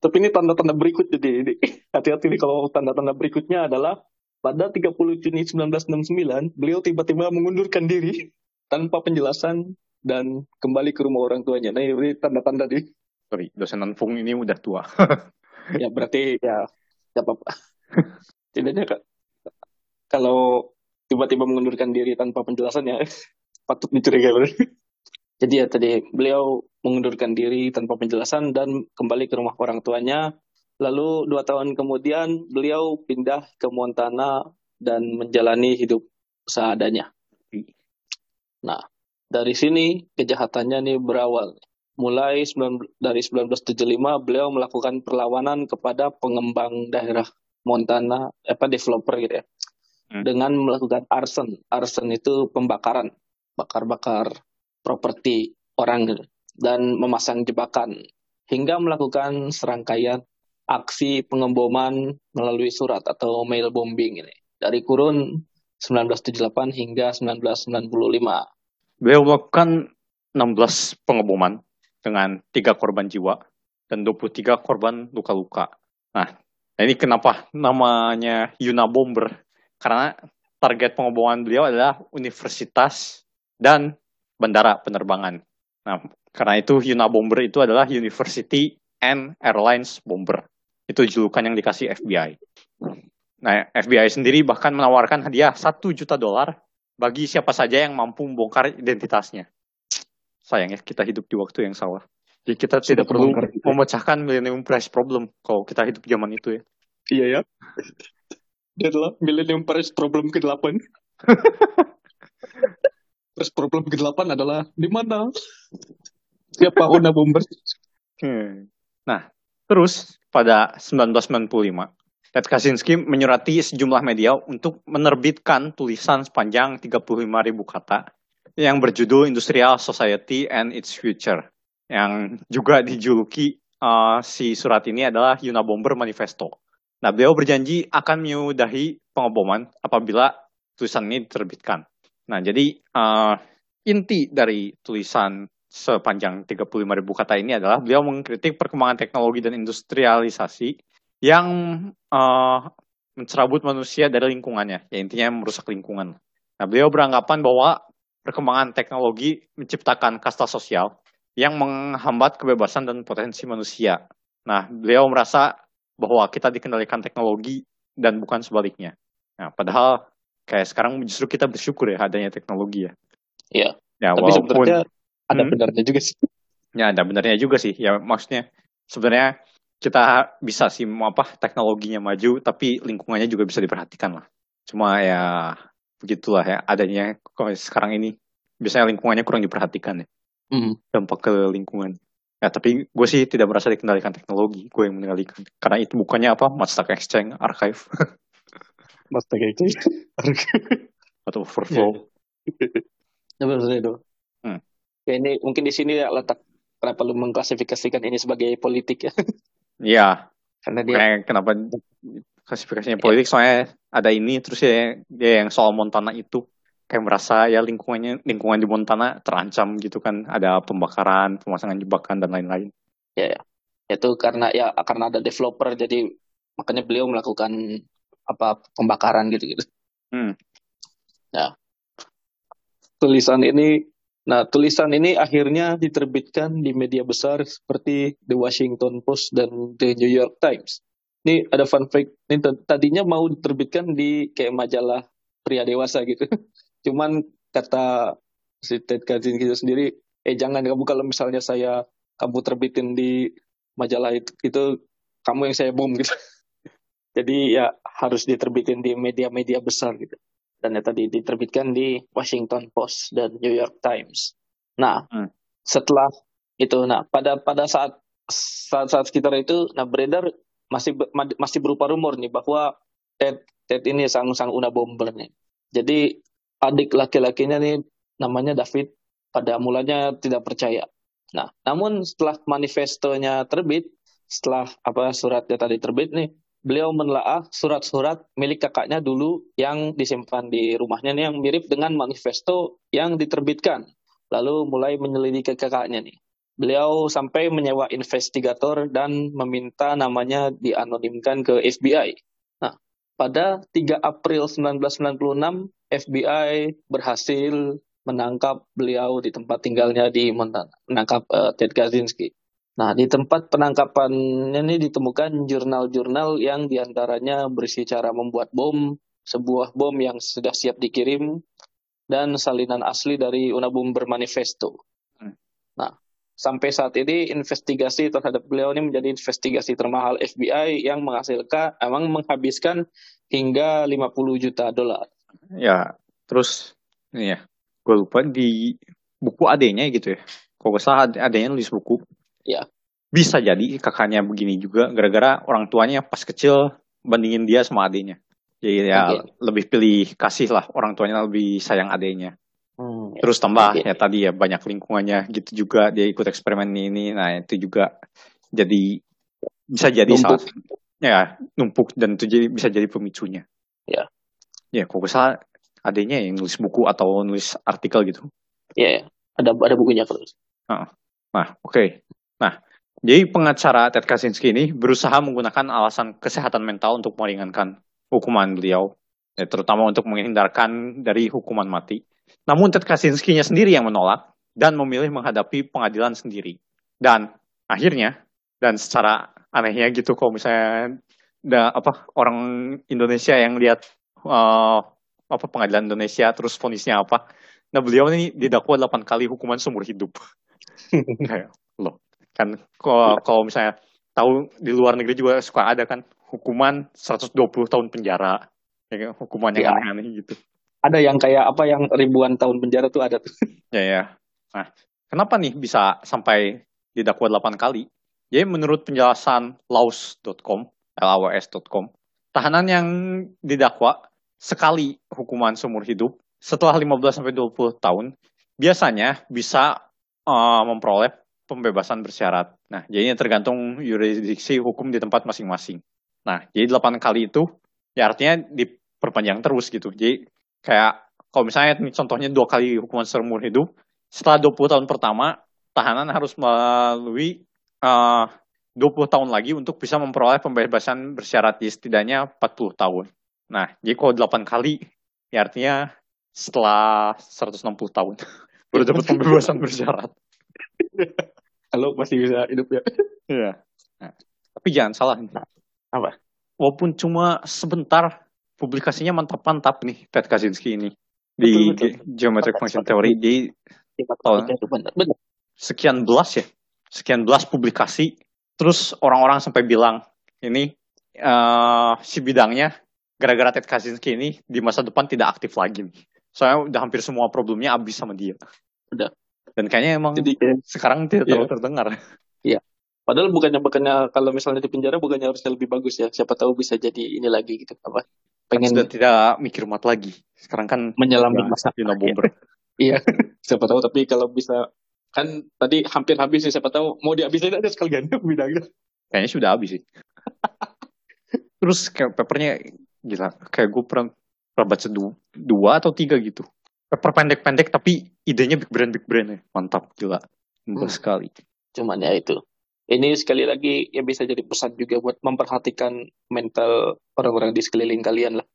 Tapi ini tanda-tanda berikut jadi ini. Hati-hati nih kalau tanda-tanda berikutnya adalah pada 30 Juni 1969 beliau tiba-tiba mengundurkan diri tanpa penjelasan dan kembali ke rumah orang tuanya. Nah ini tanda-tanda di. Sorry, dosen Nanfung ini udah tua. ya berarti ya tidak apa-apa. Tidaknya kalau tiba-tiba mengundurkan diri tanpa penjelasan ya patut dicurigai Jadi ya tadi beliau mengundurkan diri tanpa penjelasan dan kembali ke rumah orang tuanya. Lalu dua tahun kemudian beliau pindah ke Montana dan menjalani hidup seadanya. Nah, dari sini kejahatannya nih berawal. Mulai dari 1975 beliau melakukan perlawanan kepada pengembang daerah Montana, apa developer gitu ya hmm. dengan melakukan arson. Arson itu pembakaran, bakar-bakar properti orang gitu. dan memasang jebakan hingga melakukan serangkaian aksi pengeboman melalui surat atau mail bombing ini dari kurun 1978 hingga 1995. Beliau melakukan 16 pengeboman dengan tiga korban jiwa dan 23 korban luka-luka. Nah, ini kenapa namanya Yuna Bomber? karena target pengeboman beliau adalah universitas dan bandara penerbangan. Nah, karena itu Yuna Bomber itu adalah University and Airlines Bomber. Itu julukan yang dikasih FBI. Nah, FBI sendiri bahkan menawarkan hadiah 1 juta dolar bagi siapa saja yang mampu membongkar identitasnya. Sayangnya kita hidup di waktu yang salah. Jadi kita Sudah tidak perlu memecahkan Millennium Prize Problem kalau kita hidup zaman itu ya. Iya ya. Dia adalah Millennium Prize problem ke-8. Terus problem ke-8 adalah di mana? Siapa Ona Bomber? Hmm. Nah, terus pada 1995, Ted Kaczynski menyurati sejumlah media untuk menerbitkan tulisan sepanjang 35.000 kata yang berjudul Industrial Society and Its Future yang juga dijuluki uh, si surat ini adalah Unabomber Manifesto. Nah, beliau berjanji akan menyudahi pengeboman apabila tulisan ini diterbitkan. Nah, jadi uh, inti dari tulisan sepanjang 35.000 kata ini adalah beliau mengkritik perkembangan teknologi dan industrialisasi yang uh, mencerabut manusia dari lingkungannya, ya intinya merusak lingkungan. Nah, beliau beranggapan bahwa perkembangan teknologi menciptakan kasta sosial yang menghambat kebebasan dan potensi manusia. Nah, beliau merasa bahwa kita dikendalikan teknologi dan bukan sebaliknya. Nah, padahal kayak sekarang justru kita bersyukur ya adanya teknologi ya. Iya. Ya, Tapi walaupun sebenarnya ada Hmm. benarnya juga sih. ya ada benarnya juga sih. Ya maksudnya sebenarnya kita bisa sih mau apa teknologinya maju tapi lingkungannya juga bisa diperhatikan lah. Cuma ya begitulah ya adanya sekarang ini biasanya lingkungannya kurang diperhatikan ya Hmm. dampak ke lingkungan. Ya tapi gue sih tidak merasa dikendalikan teknologi, gue yang mengendalikan. Karena itu bukannya apa, Matchstack Exchange, Archive, Mas kayak gitu. atau Overflow. Ya, benar itu. Hmm. Ya ini mungkin di sini ya letak kenapa lu mengklasifikasikan ini sebagai politik ya. Iya, Karena dia kenapa klasifikasinya politik, soalnya ada ini, terus ya dia yang soal Montana itu, kayak merasa ya lingkungannya, lingkungan di Montana terancam gitu kan, ada pembakaran, pemasangan jebakan, dan lain-lain. itu karena ya karena ada developer jadi makanya beliau melakukan apa pembakaran gitu-gitu. Hmm. Nah, tulisan ini nah tulisan ini akhirnya diterbitkan di media besar seperti The Washington Post dan The New York Times. Ini ada fun fact, ini tadinya mau diterbitkan di kayak majalah pria dewasa gitu. Cuman kata si Ted Kaczynski itu sendiri, eh jangan kamu kalau misalnya saya kamu terbitin di majalah itu, itu kamu yang saya bom gitu. Jadi ya harus diterbitin di media-media besar gitu. Dan ya tadi diterbitkan di Washington Post dan New York Times. Nah, Hmm. setelah itu, nah pada pada saat saat saat sekitar itu, nah beredar masih masih berupa rumor nih bahwa Ted Ted ini sang sang una bomber nih. Jadi adik laki-lakinya nih namanya David pada mulanya tidak percaya. Nah, namun setelah manifestonya terbit, setelah apa suratnya tadi terbit nih, beliau menelaah surat-surat milik kakaknya dulu yang disimpan di rumahnya nih yang mirip dengan manifesto yang diterbitkan. Lalu mulai menyelidiki kakaknya nih. Beliau sampai menyewa investigator dan meminta namanya dianonimkan ke FBI. Nah, pada 3 April 1996, FBI berhasil menangkap beliau di tempat tinggalnya di Montana, menangkap eh, Ted Kaczynski. Nah, di tempat penangkapannya ini ditemukan jurnal-jurnal yang di antaranya berisi cara membuat bom, sebuah bom yang sudah siap dikirim, dan salinan asli dari Unabomber Manifesto. Hmm. Nah, sampai saat ini investigasi terhadap beliau ini menjadi investigasi termahal FBI yang menghasilkan, emang menghabiskan hingga 50 juta dolar. Ya, terus ini ya, gue lupa di buku adanya gitu ya. Kalau nggak salah ad- adanya nulis buku. Ya. Bisa jadi kakaknya begini juga gara-gara orang tuanya pas kecil bandingin dia sama adenya. Jadi ya Oke. lebih pilih kasih lah orang tuanya lebih sayang adenya. Hmm, Terus tambah Oke. ya tadi ya banyak lingkungannya gitu juga dia ikut eksperimen ini. Nah itu juga jadi bisa jadi Numpuk. salah ya numpuk dan itu jadi bisa jadi pemicunya. Ya. Ya nggak salah adanya yang nulis buku atau nulis artikel gitu. Ya, ya. ada ada bukunya terus. Nah, oke. Nah, jadi pengacara Ted Kaczynski ini berusaha menggunakan alasan kesehatan mental untuk meringankan hukuman beliau, ya, terutama untuk menghindarkan dari hukuman mati. Namun Ted Kaczynski-nya sendiri yang menolak dan memilih menghadapi pengadilan sendiri. Dan akhirnya, dan secara anehnya gitu kalau misalnya da, apa orang Indonesia yang lihat eh, apa pengadilan Indonesia terus vonisnya apa. Nah, beliau ini didakwa 8 kali hukuman seumur hidup. Kayak loh kan kalau kalau misalnya tahu di luar negeri juga suka ada kan hukuman 120 tahun penjara ya, kan? hukuman yang Ya. aneh-aneh gitu Ada yang kayak apa yang ribuan tahun penjara tuh ada tuh. ya ya nah kenapa nih bisa sampai didakwa 8 kali jadi menurut penjelasan laws.com laws.com tahanan yang didakwa sekali hukuman seumur hidup setelah 15 sampai 20 tahun biasanya bisa eh, memperoleh pembebasan bersyarat. Nah, jadinya tergantung yurisdiksi hukum di tempat masing-masing. Nah, jadi 8 kali itu ya artinya diperpanjang terus gitu. Jadi kayak kalau misalnya contohnya dua kali hukuman seumur hidup, setelah 20 tahun pertama, tahanan harus melalui uh, 20 tahun lagi untuk bisa memperoleh pembebasan bersyarat di setidaknya 40 tahun. Nah, jadi kalau 8 kali, ya artinya setelah 160 tahun baru dapat pembebasan bersyarat. Kalau masih bisa hidup ya. Iya. Nah, tapi jangan salah. Apa? Walaupun cuma sebentar, publikasinya mantap-mantap nih Ted Kaczynski ini di Betul, betul. Ge- Geometric Function Theory di benar. Benar. sekian belas ya, sekian belas publikasi. Terus orang-orang sampai bilang ini eh si bidangnya gara-gara Ted Kaczynski ini di masa depan tidak aktif lagi nih. Soalnya udah hampir semua problemnya habis sama dia. Udah. Dan kayaknya emang Jadi sekarang tidak Iya. terlalu terdengar. padahal bukannya bukannya kalau misalnya di penjara bukannya harusnya lebih bagus ya. Siapa tahu bisa jadi ini lagi gitu apa? Kan Pengen sudah tidak mikir mat lagi. Sekarang kan menyelami ya, masa Dino Bomber. Iya, siapa tahu tapi kalau bisa kan tadi hampir habis ya siapa tahu mau dihabisin aja sekalian bidangnya. Kayaknya sudah habis sih. Terus kayak papernya gila. Kayak gue pernah, pernah baca du- dua atau tiga gitu. Paper pendek-pendek tapi idenya big brand big brand ya. Mantap gila. Mantap Hmm. sekali. Cuman ya itu. Ini sekali lagi ya bisa jadi pesan juga buat memperhatikan mental orang-orang di sekeliling kalian lah.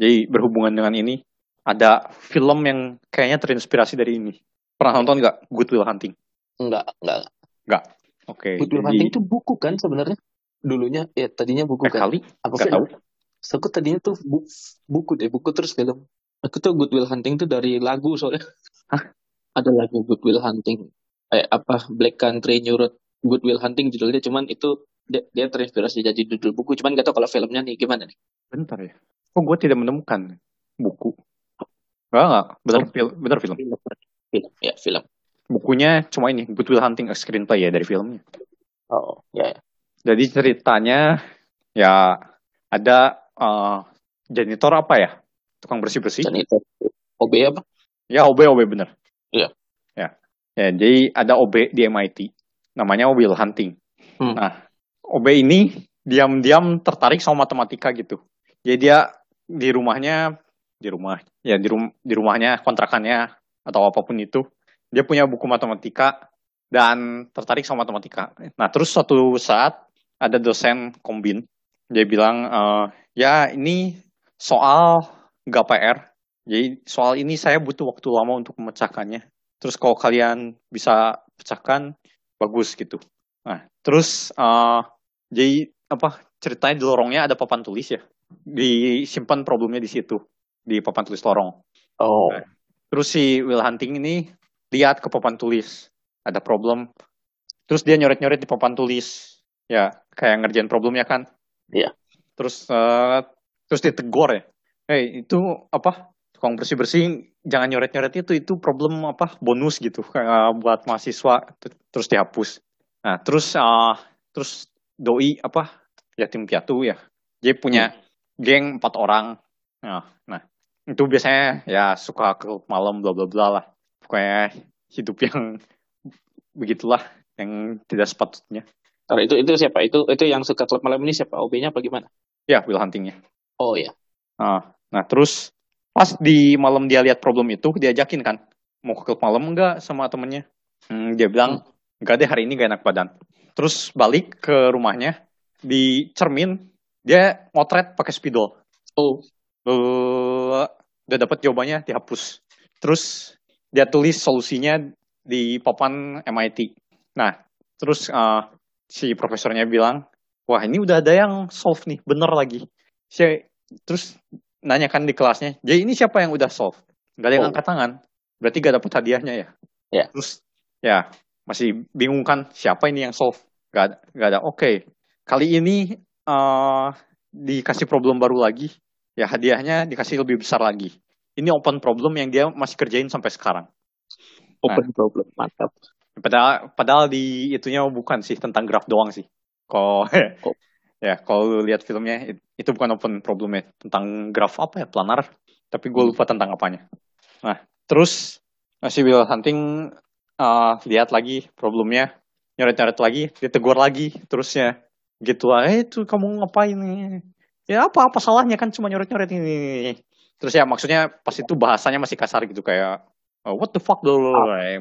Jadi berhubungan dengan ini ada film yang kayaknya terinspirasi dari ini. Pernah nonton nggak Good Will Hunting? Enggak, enggak. Oke. Good Will jadi Hunting itu buku kan sebenarnya? Dulunya ya tadinya buku eh, kan. kali Apa nggak film? tahu. So, aku tadinya tuh bu- buku deh, buku terus film. Aku tuh Good Will Hunting tuh dari lagu soalnya. Hah? Ada lagu Good Will Hunting. Kayak apa Black Country New Road Good Will Hunting judulnya cuman itu dia, dia terinspirasi jadi judul buku cuman gak tau kalau filmnya nih gimana nih. Bentar ya. Kok gue tidak menemukan buku? Enggak, enggak. Benar, film, benar film. Film, film, ya film. Bukunya cuma ini, Good Will Hunting, a screenplay ya dari filmnya. Oh, ya, ya. Jadi ceritanya ya ada eh, janitor apa ya? Tukang bersih-bersih. Dan itu OB apa? Ya OB OB bener. Iya. Ya. Ya, jadi ada OB di MIT. Namanya Will Hunting. Hmm. Nah, OB ini diam-diam tertarik sama matematika gitu. Jadi dia di rumahnya di rumah ya di rum di rumahnya kontrakannya atau apa pun itu dia punya buku matematika dan tertarik sama matematika. Nah, terus suatu saat ada dosen kombin dia bilang eh, ya ini soal nggak PR jadi soal ini saya butuh waktu lama untuk memecahkannya. Terus kalau kalian bisa pecahkan, bagus gitu. Nah, terus eh, jadi apa ceritanya di lorongnya ada papan tulis ya. Disimpan problemnya di situ di papan tulis lorong. Oh, Nah. Terus si Will Hunting ini lihat ke papan tulis ada problem. Terus dia nyoret-nyoret di papan tulis. Ya, kayak ngerjain problemnya kan. Iya. Terus eh, terus ditegur ya. Hei, itu apa? Tukang bersih-bersih jangan nyoret-nyoret itu itu problem apa? Bonus gitu kayak buat mahasiswa terus dihapus. Nah, terus eh, terus doi apa? Yatim piatu ya. Dia punya geng empat orang. Nah, nah itu biasanya ya suka ke malam bla bla bla lah pokoknya hidup yang begitulah yang tidak sepatutnya Kalau itu itu siapa? Itu itu yang suka klub malam ini siapa? OB-nya apa gimana? Ya will huntingnya Oh ya. nah, nah terus pas di malam dia lihat problem itu diajakin kan mau ke klub malam enggak sama temennya Hmm, dia bilang enggak deh hari ini gak enak badan terus balik ke rumahnya di cermin dia motret pakai spidol Oh, eh udah dapat jawabannya dihapus. Terus dia tulis solusinya di papan MIT. Nah, terus eh, si profesornya bilang, wah ini udah ada yang solve nih, bener lagi. Si, terus nanyakan di kelasnya, jadi ini siapa yang udah solve? Gak ada yang Oh. angkat tangan. Berarti gak dapet hadiahnya ya? Ya. Terus ya masih bingung kan siapa ini yang solve? Gak, ada- gak ada. Oke, kali ini eh dikasih problem baru lagi ya hadiahnya dikasih lebih besar lagi. Ini open problem yang dia masih kerjain sampai sekarang. open problem. Mantap. Padahal, padahal di itunya bukan sih tentang graf doang sih. Kalau Oh. ya kalau lu lihat filmnya it- itu bukan open problemnya tentang graf apa ya planar. Tapi gue lupa tentang apanya. Nah terus si Will Hunting eh, lihat lagi problemnya, nyoret-nyoret lagi, ditegur lagi, terusnya gitu lah. Eh itu kamu ngapain nih? Ya apa apa salahnya kan cuma nyoret-nyoret ini. Terus ya maksudnya pas itu bahasanya masih kasar gitu kayak oh, what the fuck dulu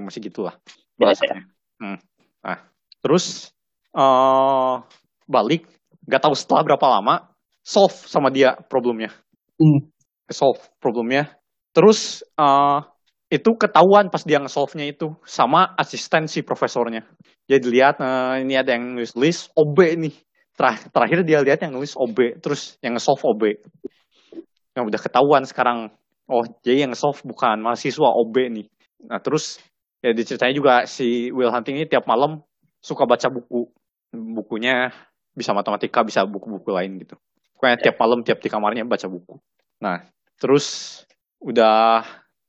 masih gitulah bahasanya. Hmm. Nah, terus eh balik. Nggak tahu setelah berapa lama solve sama dia problemnya. Hmm. solve problemnya. Terus eh itu ketahuan pas dia nge-solve-nya itu sama asisten si profesornya. Dia dilihat eh, ini ada yang nulis list OB nih. Terakhir, terakhir dia lihat yang nulis OB terus yang nge-solve OB yang udah ketahuan sekarang oh jadi yang nge-solve bukan mahasiswa OB nih. Nah terus ya diceritanya juga si Will Hunting ini tiap malam suka baca buku bukunya bisa matematika bisa buku-buku lain gitu. Pokoknya tiap malam tiap di kamarnya baca buku. Nah terus udah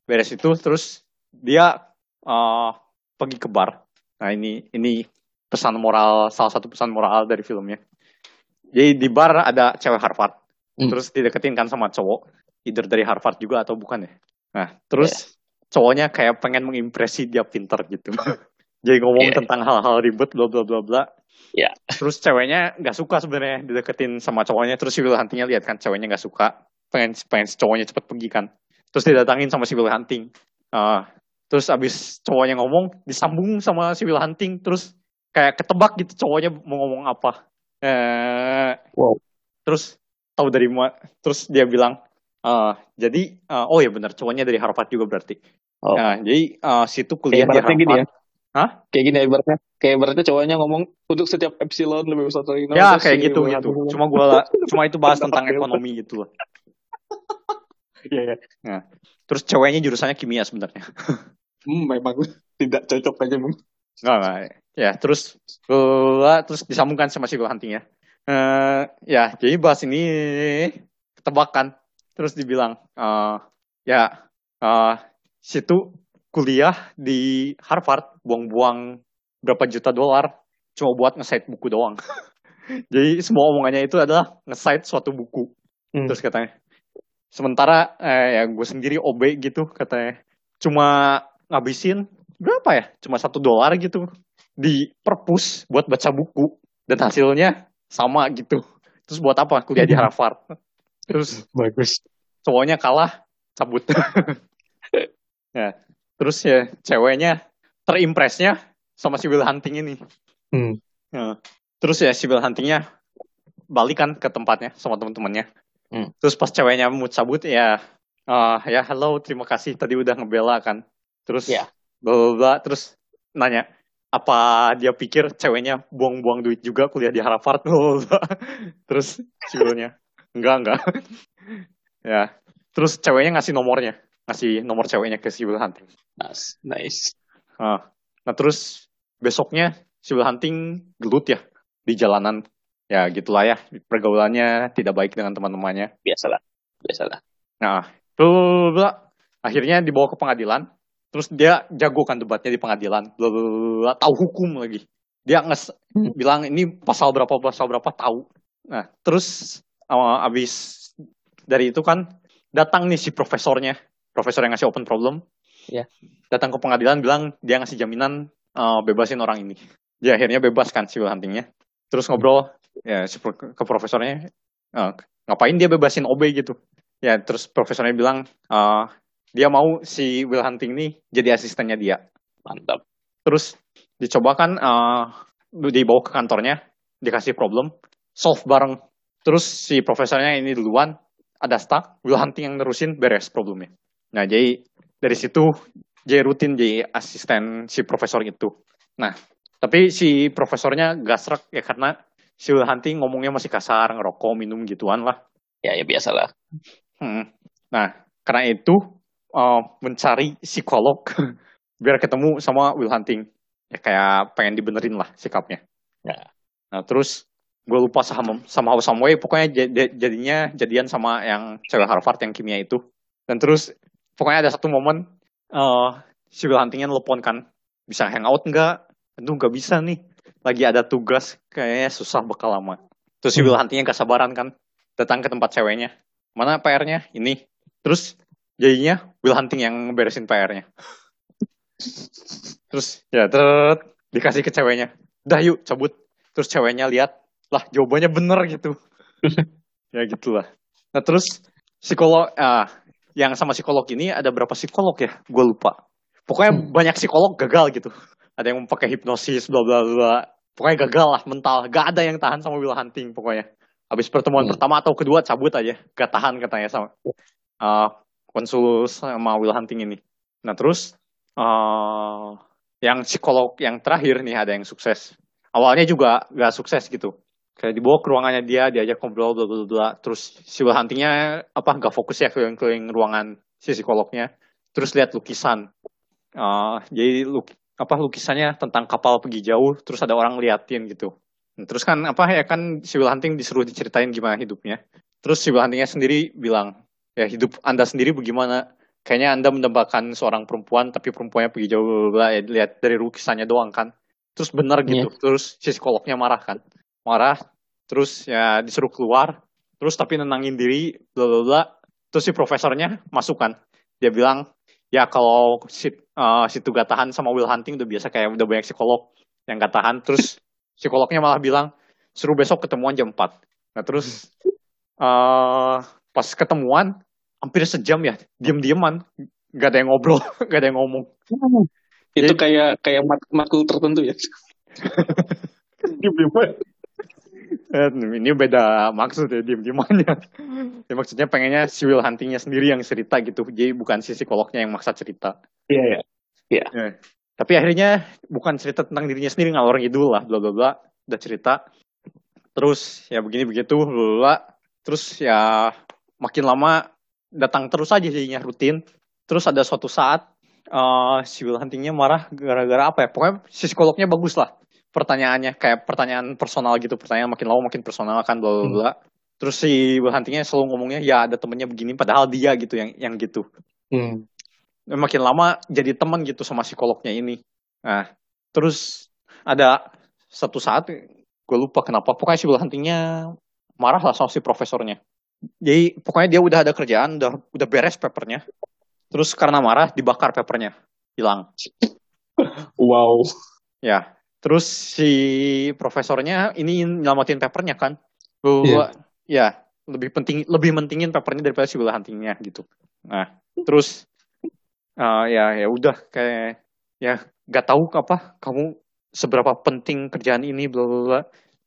beres itu terus dia eh, pergi ke bar. Nah ini ini pesan moral salah satu pesan moral dari filmnya. Jadi di bar ada cewek Harvard. Hmm. terus dideketin kan sama cowok. Either dari Harvard juga atau bukan ya? Nah terus cowoknya kayak pengen mengimpresi dia pinter gitu. Jadi ngomong Iya. tentang hal-hal ribet bla bla bla bla Iya. terus ceweknya nggak suka sebenarnya dideketin sama cowoknya terus si Will Huntingnya lihat kan ceweknya nggak suka pengen pengen si cowoknya cepet pergi kan terus didatangin sama si Will Hunting Ah, terus abis cowoknya ngomong disambung sama si Will Hunting terus kayak ketebak gitu cowoknya mau ngomong apa eh Wow. terus tahu dari mana terus dia bilang ah, jadi ah, oh ya benar cowoknya dari Harvard juga berarti Oh. Nah, jadi ah, situ kuliah Kayak di ibaratnya gini ya. Hah? Kayak gini ya ibaratnya. Kayak ibaratnya cowoknya ngomong untuk setiap epsilon lebih besar dari nol. ya kayak si gitu gitu Hunting cuma gua cuma itu bahas tentang ekonomi gitu loh Iya, iya. terus ceweknya jurusannya kimia sebenarnya Hmm, memang tidak cocok aja, Bang. Nggak, nggak. Ya, terus gua terus disambungkan sama si Will Hunting ya. Eh, ya, jadi bahas ini ketebakan. Terus dibilang, eh, ya, eh, situ kuliah di Harvard, buang-buang berapa juta dolar cuma buat nge-cite buku doang. jadi semua omongannya itu adalah nge-cite suatu buku. Hmm. Terus katanya, sementara eh, ya gue sendiri OB gitu katanya, cuma ngabisin berapa ya? Cuma satu dolar gitu di perpus buat baca buku dan hasilnya sama gitu. Terus buat apa kuliah di Harvard? Terus Bagus. cowoknya kalah cabut. ya. Terus ya ceweknya terimpresnya sama si Will Hunting ini. Hmm. Ya. Terus ya si Will Huntingnya balikan ke tempatnya sama teman-temannya. Hmm. Terus pas ceweknya mau cabut ya, eh, ya halo terima kasih tadi udah ngebela kan. Terus Ya. bla bla bla, terus nanya apa dia pikir ceweknya buang-buang duit juga kuliah di Harvard terus Willnya enggak enggak ya terus ceweknya ngasih nomornya ngasih nomor ceweknya ke si Will Hunting Nice. Nice. Nah, nah terus besoknya si Hunting gelut ya di jalanan. Ya gitulah ya, pergaulannya tidak baik dengan teman-temannya. Biasalah. Biasalah. Nah, bla, bla, akhirnya dibawa ke pengadilan. Terus dia jago kan debatnya di pengadilan. Bla, bla, bla, bla, tahu hukum lagi. Dia nges Hmm. bilang ini pasal berapa pasal berapa tahu. Nah, terus uh, abis dari itu kan datang nih si profesornya, profesor yang ngasih open problem. Ya. Datang ke pengadilan bilang dia ngasih jaminan uh, bebasin orang ini. Dia akhirnya bebas kan si Will Huntingnya. Terus ngobrol ya ke profesornya uh, ngapain dia bebasin OB gitu. Ya terus profesornya bilang uh, dia mau si Will Hunting nih jadi asistennya dia Mantap. terus dicobakan eh dibawa ke kantornya dikasih problem solve bareng terus si profesornya ini duluan ada stuck Will Hunting yang nerusin beres problemnya nah jadi dari situ jadi rutin jadi asisten si profesor itu nah tapi si profesornya gasrak ya karena si Will Hunting ngomongnya masih kasar ngerokok minum gituan lah Ya, ya biasalah. Hmm. Nah, karena itu eh, mencari psikolog biar ketemu sama Will Hunting. Ya kayak pengen dibenerin lah sikapnya. Ya. Nah, terus gue lupa sama sama How Some Way, pokoknya jad- jadinya jadian sama yang cewek Harvard yang kimia itu. Dan terus pokoknya ada satu momen eh si Will Huntingnya nelpon kan, bisa hangout nggak? Aduh nggak bisa nih, lagi ada tugas kayaknya susah bakal lama. Terus si Will Huntingnya gak sabaran kan, datang ke tempat ceweknya. Mana PR-nya? Ini. Terus jadinya Will Hunting yang beresin PR-nya. Terus ya ter dikasih ke ceweknya. Dah yuk cabut. Terus ceweknya lihat lah jawabannya bener gitu. ya gitulah. Nah terus psikolog ah yang sama psikolog ini ada berapa psikolog ya? Gue lupa. Pokoknya Hmm. banyak psikolog gagal gitu. Ada yang pakai hipnosis bla bla bla. Pokoknya gagal lah mental. Gak ada yang tahan sama Will Hunting pokoknya. Habis pertemuan Hmm. pertama atau kedua cabut aja. Gak tahan katanya sama uh, konsul sama Will Hunting ini. Nah terus uh, yang psikolog yang terakhir nih ada yang sukses. Awalnya juga gak sukses gitu. Kayak dibawa ke ruangannya dia, diajak ngobrol bla bla bla. Terus si Will Huntingnya apa gak fokus ya keliling-keliling ruangan si psikolognya. Terus lihat lukisan. Uh, jadi luk, apa lukisannya tentang kapal pergi jauh. Terus ada orang liatin gitu. Terus kan apa ya kan si Will Hunting disuruh diceritain gimana hidupnya. Terus si Will Huntingnya sendiri bilang, ya hidup Anda sendiri bagaimana? Kayaknya Anda mendambakan seorang perempuan, tapi perempuannya pergi jauh, bla. Ya, lihat dari lukisannya doang kan. Terus bener gitu. Terus si psikolognya marah kan. Marah, terus ya disuruh keluar. Terus tapi nenangin diri, bla bla bla. Terus si profesornya masuk kan. Dia bilang, ya kalau si, uh, situ gak tahan sama Will Hunting udah biasa kayak udah banyak psikolog yang gak tahan. Terus psikolognya malah bilang, suruh besok ketemuan jam 4. Nah terus eh pas ketemuan hampir sejam ya diam-diaman nggak ada yang ngobrol nggak ada yang ngomong Itu Jadi- kayak kayak mat matkul tertentu ya. Eh, ini beda maksud ya diem-diemannya ya, maksudnya pengennya si Will Huntingnya sendiri yang cerita gitu jadi bukan si psikolognya yang maksa cerita. Iya ya. Ya. tapi akhirnya bukan cerita tentang dirinya sendiri ngalor ngidul lah bla bla bla udah cerita. Terus ya begini begitu bla bla, bla. terus ya makin lama datang terus aja jadinya rutin. Terus ada suatu saat eh si Will Huntingnya marah gara-gara apa ya? Pokoknya si psikolognya bagus lah pertanyaannya kayak pertanyaan personal gitu pertanyaan makin lama makin personal kan bla bla bla terus si Huntingnya selalu ngomongnya ya ada temennya begini padahal dia gitu yang yang gitu Hmm. makin lama jadi teman gitu sama psikolognya ini. Nah, terus ada satu saat gue lupa kenapa pokoknya si Huntingnya marah lah sama si profesornya. Jadi pokoknya dia udah ada kerjaan, udah udah beres papernya. Terus karena marah dibakar papernya, hilang. Wow. Ya, terus si profesornya ini nyelamatin papernya kan. Gua, Iya. ya, lebih penting lebih mentingin papernya daripada si Will Huntingnya gitu. Nah, terus eh, ya ya udah kayak ya nggak tahu apa kamu seberapa penting kerjaan ini bla bla bla.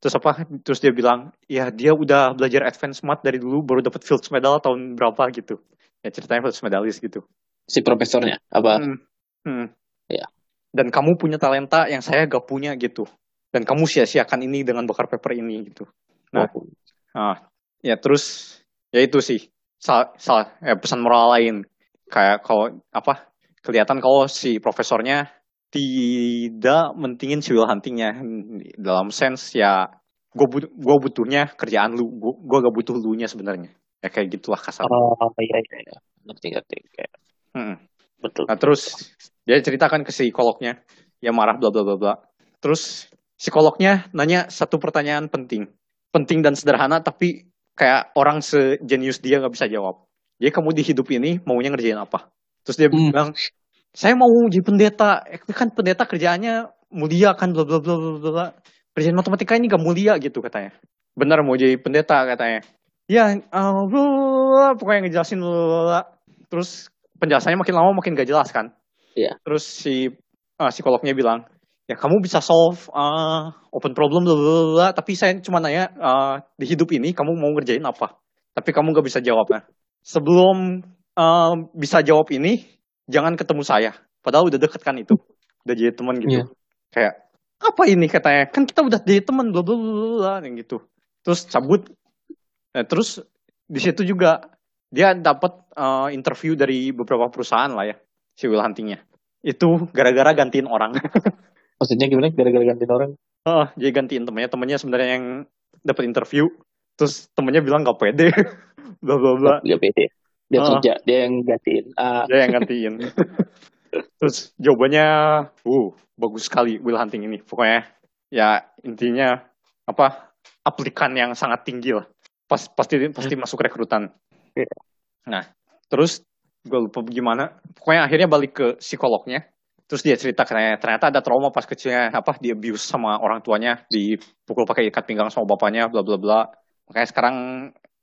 Terus apa? Terus dia bilang, ya dia udah belajar advance math dari dulu baru dapat Fields Medal tahun berapa gitu. Ya ceritanya Fields Medalist gitu. Si profesornya apa? Hmm. Hmm. Dan kamu punya talenta yang saya gak punya gitu. Dan kamu sia-siakan ini dengan bakar paper ini gitu. Nah, Oh. ah, ya terus ya itu sih salah, salah ya, pesan moral lain kayak kalau apa kelihatan kalau si profesornya tidak mentingin si Will Huntingnya dalam sense ya gue but, gua butuhnya kerjaan lu gue gak butuh lu nya sebenarnya ya kayak gitulah kasar Oh iya iya iya. Ngerti ngerti. Kayak, Hmm. betul. Nah terus dia ceritakan ke psikolognya, ya marah bla bla bla bla. Terus psikolognya nanya satu pertanyaan penting, penting dan sederhana tapi kayak orang sejenius dia nggak bisa jawab. Jadi kamu di hidup ini maunya ngerjain apa? Terus dia Hmm. bilang, saya mau jadi pendeta. Eh, kan pendeta kerjaannya mulia kan bla bla bla bla bla. Kerjaan matematika ini gak mulia gitu katanya. Benar mau jadi pendeta katanya. Ya, uh, bla, bla, bla, bla. pokoknya ngejelasin bla, bla, bla, bla. Terus penjelasannya makin lama makin gak jelas kan. Iya. Terus si uh, psikolognya bilang, ya kamu bisa solve uh, open problem bla, bla, bla, tapi saya cuma nanya uh, di hidup ini kamu mau ngerjain apa? Tapi kamu gak bisa jawabnya. Sebelum uh, bisa jawab ini, jangan ketemu saya. Padahal udah deket kan itu, udah jadi teman gitu. Iya. Kayak apa ini katanya? Kan kita udah jadi teman bla bla, bla yang gitu. Terus cabut. Nah, terus di situ juga dia dapat uh, interview dari beberapa perusahaan lah ya, si Will Huntingnya. Itu gara-gara gantiin orang. Maksudnya gimana? Gara-gara gantiin orang? Heeh, jadi gantiin temennya. Temennya sebenarnya yang dapat interview. Terus temennya bilang gak pede. bla bla bla. Gak pede. Dia Ah. kerja, dia yang gantiin. Ah, Dia yang gantiin. Terus jawabannya, uh, bagus sekali Will Hunting ini. Pokoknya ya intinya apa aplikan yang sangat tinggi lah. Pas, pasti pasti masuk rekrutan. Iya. Nah, terus gue lupa gimana. Pokoknya akhirnya balik ke psikolognya. Terus dia cerita katanya ternyata ada trauma pas kecilnya. Apa di abuse sama orang tuanya. Dipukul pakai ikat pinggang sama bapaknya bla bla bla. Makanya sekarang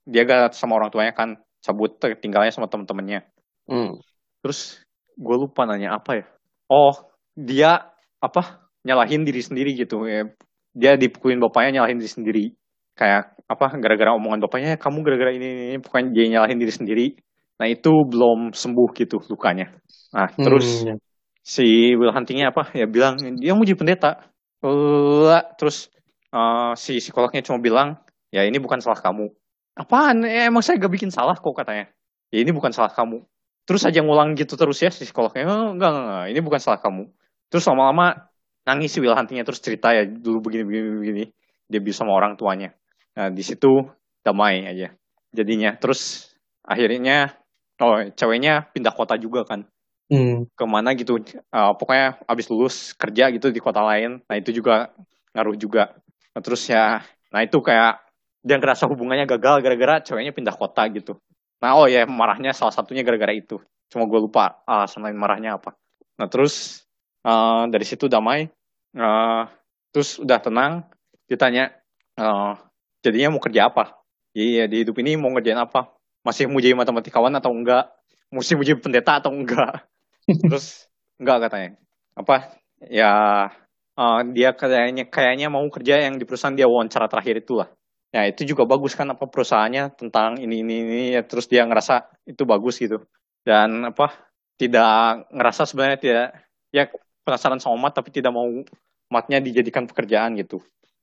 dia gak sama orang tuanya kan. Cabut tinggalnya sama temen-temennya. Hmm. terus gue lupa nanya apa ya. Oh dia apa nyalahin diri sendiri gitu. Ya dia dipukulin bapaknya nyalahin diri sendiri. Kayak apa gara-gara omongan bapaknya kamu gara-gara ini, ini, ini. Bukan dia nyalahin diri sendiri nah itu belum sembuh gitu lukanya. Nah terus Hmm, ya. si Will Huntingnya apa? Ya bilang dia mau jadi pendeta. Lah, terus eh, si psikolognya cuma bilang ya ini bukan salah kamu. Apaan? Ya, emang saya gak bikin salah kok katanya. Ya ini bukan salah kamu. Terus aja ngulang gitu terus ya si psikolognya. Oh, enggak, enggak enggak ini bukan salah kamu. Terus lama-lama nangis si Will Huntingnya terus cerita ya dulu begini begini begini dia bisa sama orang tuanya. Nah di situ damai aja jadinya. Terus akhirnya oh ceweknya pindah kota juga kan? Hmm. ke mana gitu? Uh, pokoknya abis lulus kerja gitu di kota lain. Nah itu juga ngaruh juga. Nah, terus ya nah itu kayak dia ngerasa hubungannya gagal gara-gara ceweknya pindah kota gitu. Nah oh ya marahnya salah satunya gara-gara itu. Cuma gue lupa alasan lain marahnya apa. Nah terus uh, dari situ damai. Uh, terus udah tenang. Ditanya uh, jadinya mau kerja apa? Iya di hidup ini mau ngerjain apa masih mau jadi matematikawan atau enggak? Mesti mau jadi pendeta atau enggak? Terus enggak katanya. Apa? Ya eh, dia kayaknya kayaknya mau kerja yang di perusahaan dia wawancara terakhir itu lah. Ya itu juga bagus kan apa perusahaannya tentang ini ini ini ya, terus dia ngerasa itu bagus gitu. Dan apa tidak ngerasa sebenarnya tidak ya penasaran sama mat tapi tidak mau matnya dijadikan pekerjaan gitu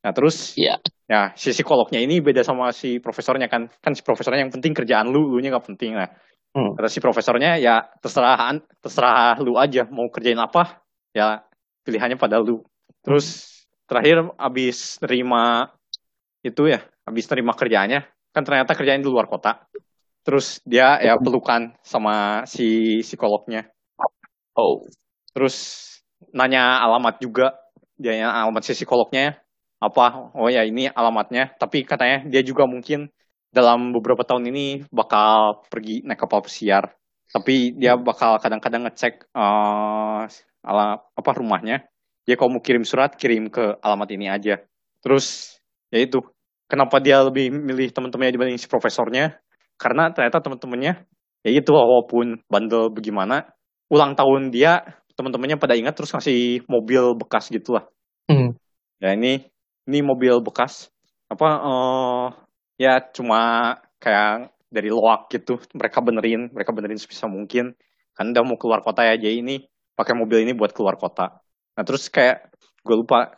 nah terus Iya. ya si psikolognya ini beda sama si profesornya kan. Kan si profesornya yang penting kerjaan lu lu nya nggak penting. Nah Hmm. kata si profesornya ya terserah terserah lu aja mau kerjain apa ya pilihannya pada lu. Terus terakhir abis terima itu ya abis terima kerjaannya kan ternyata kerjaan di luar kota. Terus dia ya pelukan sama si psikolognya. Oh. terus nanya alamat juga dia yang alamat si psikolognya apa? Oh ya ini alamatnya. Tapi katanya dia juga mungkin dalam beberapa tahun ini bakal pergi naik kapal pesiar. Tapi dia bakal kadang-kadang ngecek eh ala apa rumahnya. Dia kalau mau kirim surat kirim ke alamat ini aja. Terus ya itu. Kenapa dia lebih milih teman-temannya dibanding si profesornya? Karena ternyata teman-temannya ya itu walaupun bandel bagaimana ulang tahun dia teman-temannya pada ingat terus ngasih mobil bekas gitu lah Hmm. ya ini ini mobil bekas. Apa eh ya cuma kayak dari loak gitu. Mereka benerin mereka benerin sebisa mungkin. Kan udah mau keluar kota ya jadi ini pakai mobil ini buat keluar kota. Nah terus kayak gue lupa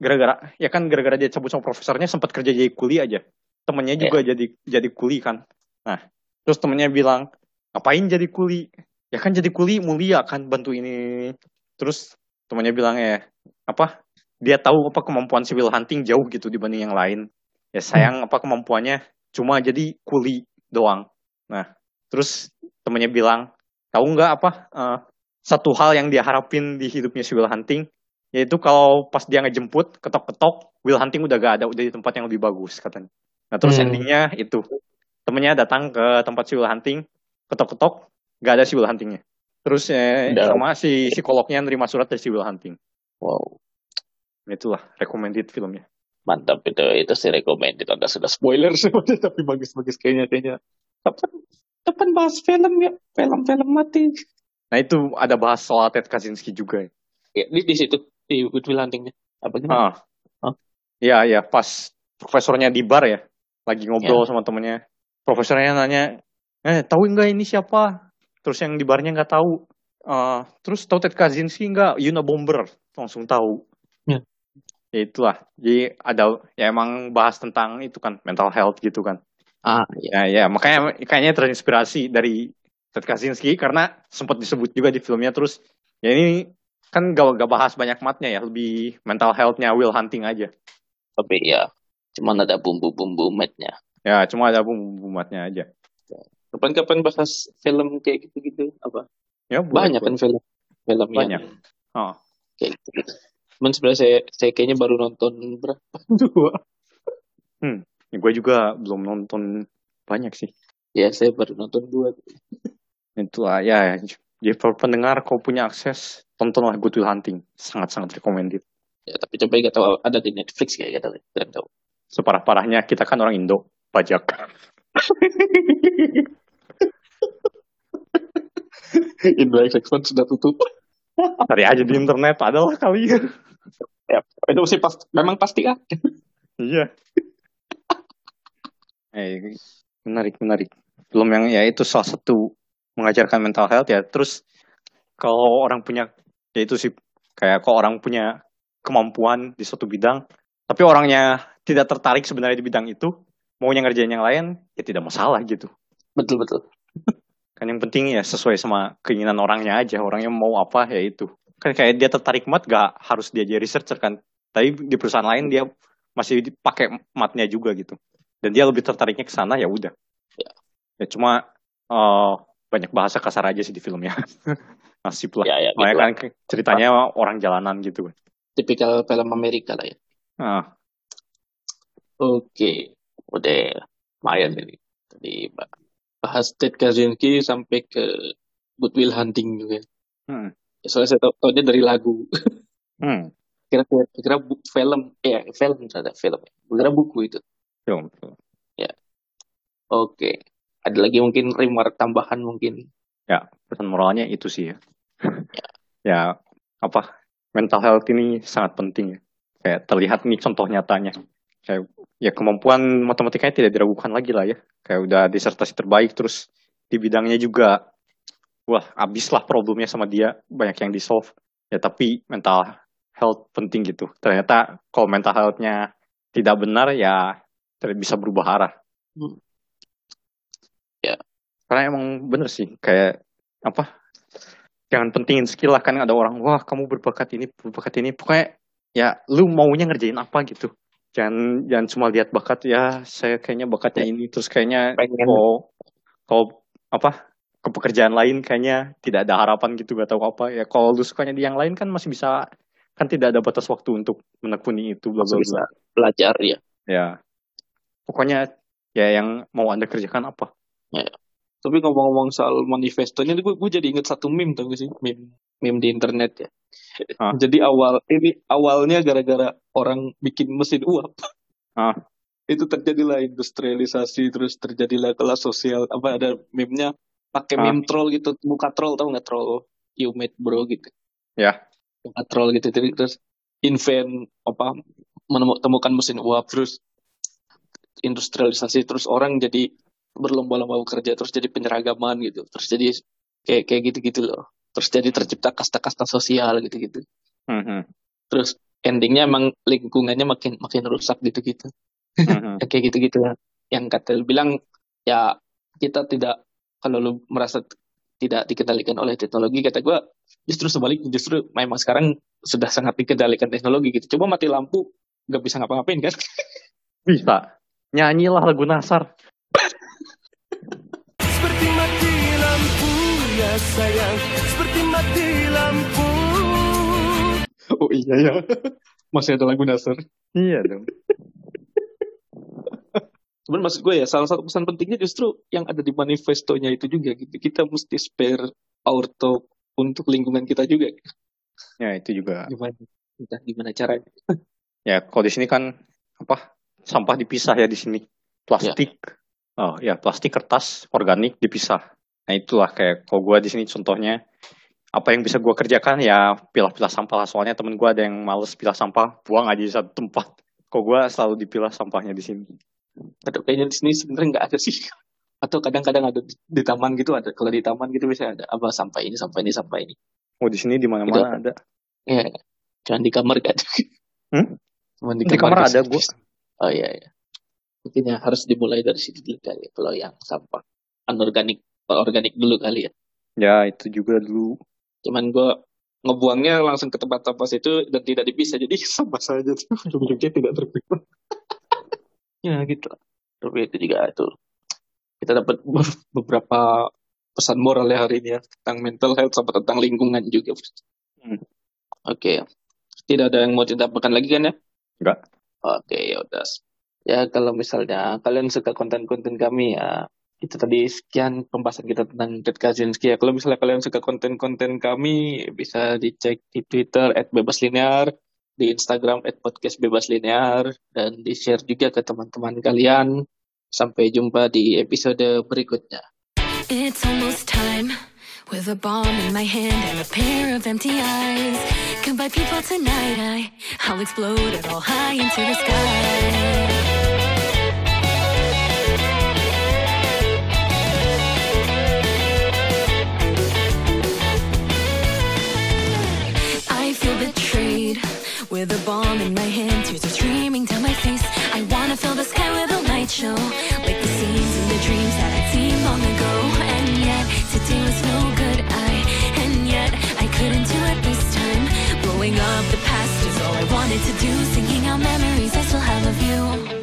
gara-gara ya kan gara-gara dia cabut sama profesornya sempat kerja jadi kuli aja. Temennya juga jadi jadi kuli kan. Nah terus temennya bilang ngapain jadi kuli? Ya kan jadi kuli mulia kan bantu ini. Terus temennya bilang ya apa dia tahu apa kemampuan civil hunting jauh gitu dibanding yang lain. Ya sayang apa kemampuannya cuma jadi kuli doang. Nah terus temennya bilang tahu nggak apa eh, satu hal yang dia harapin di hidupnya si Will Hunting? Yaitu kalau pas dia ngejemput ketok-ketok Will Hunting udah gak ada udah di tempat yang lebih bagus katanya. Nah terus Hmm. endingnya itu. Temennya datang ke tempat si Will Hunting ketok-ketok gak ada si Will Huntingnya. Terus eh, Udah. sama si psikolognya nerima surat dari si Will Hunting. Wow. Itulah recommended filmnya Mantap itu itu sih recommended. Anda sudah spoiler sebenarnya tapi bagus-bagus kayaknya kayaknya. Kapan kapan bahas film ya? Film-film mati. nah itu ada bahas soal Ted Kaczynski juga ya. Ya, di, di situ di Good Will Hunting-nya. Apa gimana? Ah. Hah? Iya, iya, pas profesornya di bar ya, lagi ngobrol sama temennya. Profesornya nanya, eh tahu nggak ini siapa? Terus yang di barnya nggak tahu. Eh, terus tahu Ted Kaczynski nggak? Yuna Bomber langsung tahu. Ya. Ya itulah. Jadi ada ya emang bahas tentang itu kan mental health gitu kan. Ah, ya. Ya, ya makanya kayaknya terinspirasi dari Ted Kaczynski karena sempat disebut juga di filmnya terus ya ini kan gak, gak bahas banyak matnya ya lebih mental health-nya Will Hunting aja Tapi ya cuman ada bumbu-bumbu matnya. ya cuma ada bumbu matnya aja Kapan-kapan bahas film kayak gitu-gitu apa? ya boleh, Banyak kan film film Banyak. yang oh. kayak gitu. Cuman sebenarnya saya saya kayaknya baru nonton berapa? Dua. ya, gue juga belum nonton banyak sih Ya saya baru nonton dua. itulah ya Jadi for pendengar, kau punya akses, tontonlah Good Will Hunting. Sangat-sangat recommended. Ya, tapi coba gak tahu ada di Netflix kayak gitu. Gak tahu. Separah-parahnya, kita kan orang Indo. Pajak. Indo Express sudah tutup. Cari aja di internet, adalah kali. Ya, itu mesti pas, memang pasti kan? Iya. Eh, menarik, menarik. Film yang ya itu salah satu mengajarkan mental health ya. Terus kalau orang punya, ya itu sih kayak kalau orang punya kemampuan di suatu bidang, tapi orangnya tidak tertarik sebenarnya di bidang itu, maunya ngerjain yang lain, ya tidak masalah gitu. Betul betul. Kan yang penting ya sesuai sama keinginan orangnya aja. Orangnya mau apa ya itu. Kan kayak dia tertarik mat gak harus dia jadi researcher kan. Tapi di perusahaan lain dia masih dipakai matnya juga gitu. Dan dia lebih tertariknya ke sana ya udah. Ya. Ya cuma eh, banyak bahasa kasar aja sih di filmnya. Nasib lah. Ya ya. Gitu kan ceritanya orang jalanan gitu. Tipikal film Amerika lah ya. Ah, Oke, udah lumayan ini. Tadi ba- bahas Ted Kaczynski sampai ke Good Will Hunting juga. hmm, soalnya saya tahu, tahu dia dari lagu. hmm, Kira kira, kira bu- film, ya film ada film. Kira buku itu. film, film. Oke, ada lagi mungkin remark tambahan mungkin. Ya, pesan moralnya itu sih ya. ya, apa, mental health ini sangat penting ya. Kayak terlihat nih contoh nyatanya. Kayak, ya kemampuan matematikanya tidak diragukan lagi lah ya. Kayak udah disertasi terbaik, terus di bidangnya juga, wah, abis lah problemnya sama dia, banyak yang di solve. Ya, tapi mental health penting gitu. Ternyata kalau mental health-nya tidak benar, ya tidak bisa berubah arah. Hmm. Ya. Karena emang bener sih, kayak apa jangan pentingin skill lah kan ada orang wah kamu berbakat ini berbakat ini pokoknya ya lu maunya ngerjain apa gitu jangan jangan cuma lihat bakat ya saya kayaknya bakatnya ini terus kayaknya kalau kalau apa ke pekerjaan lain kayaknya tidak ada harapan gitu gak tahu apa ya kalau lu sukanya di yang lain kan masih bisa kan tidak ada batas waktu untuk menekuni itu bla bla bla belajar ya. ya pokoknya ya yang mau anda kerjakan apa Tapi ngomong-ngomong soal manifestonya, gue, gue jadi inget satu meme tau gak sih? Meme, meme di internet ya. Ah. Jadi awal ini awalnya gara-gara orang bikin mesin uap. Ah. Itu terjadilah industrialisasi, terus terjadilah kelas sosial. Apa ada meme-nya pakai Ah. meme troll gitu, muka troll tau nggak troll? You made bro gitu. ya Muka troll gitu. Terus invent apa menemukan mesin uap terus industrialisasi terus orang jadi berlomba-lomba bekerja terus jadi penyeragaman gitu terus jadi kayak kayak gitu-gitu loh terus jadi tercipta kasta-kasta sosial gitu-gitu Mhm. terus endingnya emang lingkungannya makin makin rusak gitu-gitu Mhm. Ya, kayak gitu-gitu yang kata bilang ya kita tidak kalau lu merasa tidak dikendalikan oleh teknologi kata gua justru sebaliknya justru memang sekarang sudah sangat dikendalikan teknologi gitu. Coba mati lampu nggak bisa ngapa-ngapain kan? Bisa. Nyanyilah lagu Nasar. Seperti mati lampu ya sayang. Seperti mati lampu. Oh iya ya. Masih ada lagu dasar iya dong Cuman maksud gue ya, salah satu pesan pentingnya justru yang ada di manifestonya itu juga gitu. Kita mesti spare our talk untuk lingkungan kita juga. ya itu juga Gimana? Gimana caranya. Ya, kalau di sini kan apa sampah dipisah ya di sini. Plastik, oh ya plastik, kertas, organik dipisah. Nah itulah kayak kalau gua di sini contohnya apa yang bisa gua kerjakan ya pilah-pilah sampah lah. Soalnya temen gua ada yang males pilah sampah, buang aja di satu tempat. Kok gua selalu dipilah sampahnya di sini. Atau kayaknya di sini sebenarnya nggak ada sih. Atau kadang-kadang ada di, di taman gitu ada. Kalau di taman gitu bisa ada apa sampai ini, sampai ini, sampai ini. Oh di sini di mana-mana ada. Ya, jangan di kamar kan. Hmm? Cuman Di kamar bisa- ada gua. Oh iya iya. Mungkin ya harus dimulai dari situ dulu kali ya. Kalau yang sampah anorganik, organik dulu kali ya. Ya itu juga dulu. cuman gue ngebuangnya langsung ke tempat sampah itu dan tidak dipisah jadi sama saja tuh ujung-ujungnya tidak terpilah ya gitu. Tapi itu juga itu. Kita dapat be- beberapa pesan moral ya hari ini ya tentang mental health sama tentang lingkungan juga. Hmm. oke. Tidak ada yang mau ditambahkan lagi kan ya? Enggak. oke ya udah. Ya kalau misalnya kalian suka konten-konten kami ya itu tadi sekian pembahasan kita tentang Ted Kaczynski ya. Kalau misalnya kalian suka konten-konten kami, bisa dicek di Twitter @bebaslinear, di Instagram @podcastbebaslinear, dan di-share juga ke teman-teman kalian. Sampai jumpa di episode berikutnya. It's almost time with a bomb in my hand and a pair of empty eyes. Goodbye, people, tonight I, I'll explode it all high into the sky. With a bomb in my hand, tears are streaming down my face. I wanna fill the sky with a light show, like the scenes in the dreams that I'd seen long ago. And yet today was no good. I and yet I couldn't do it this time. Blowing up the past is all I wanted to do, singing out memories I still have of you.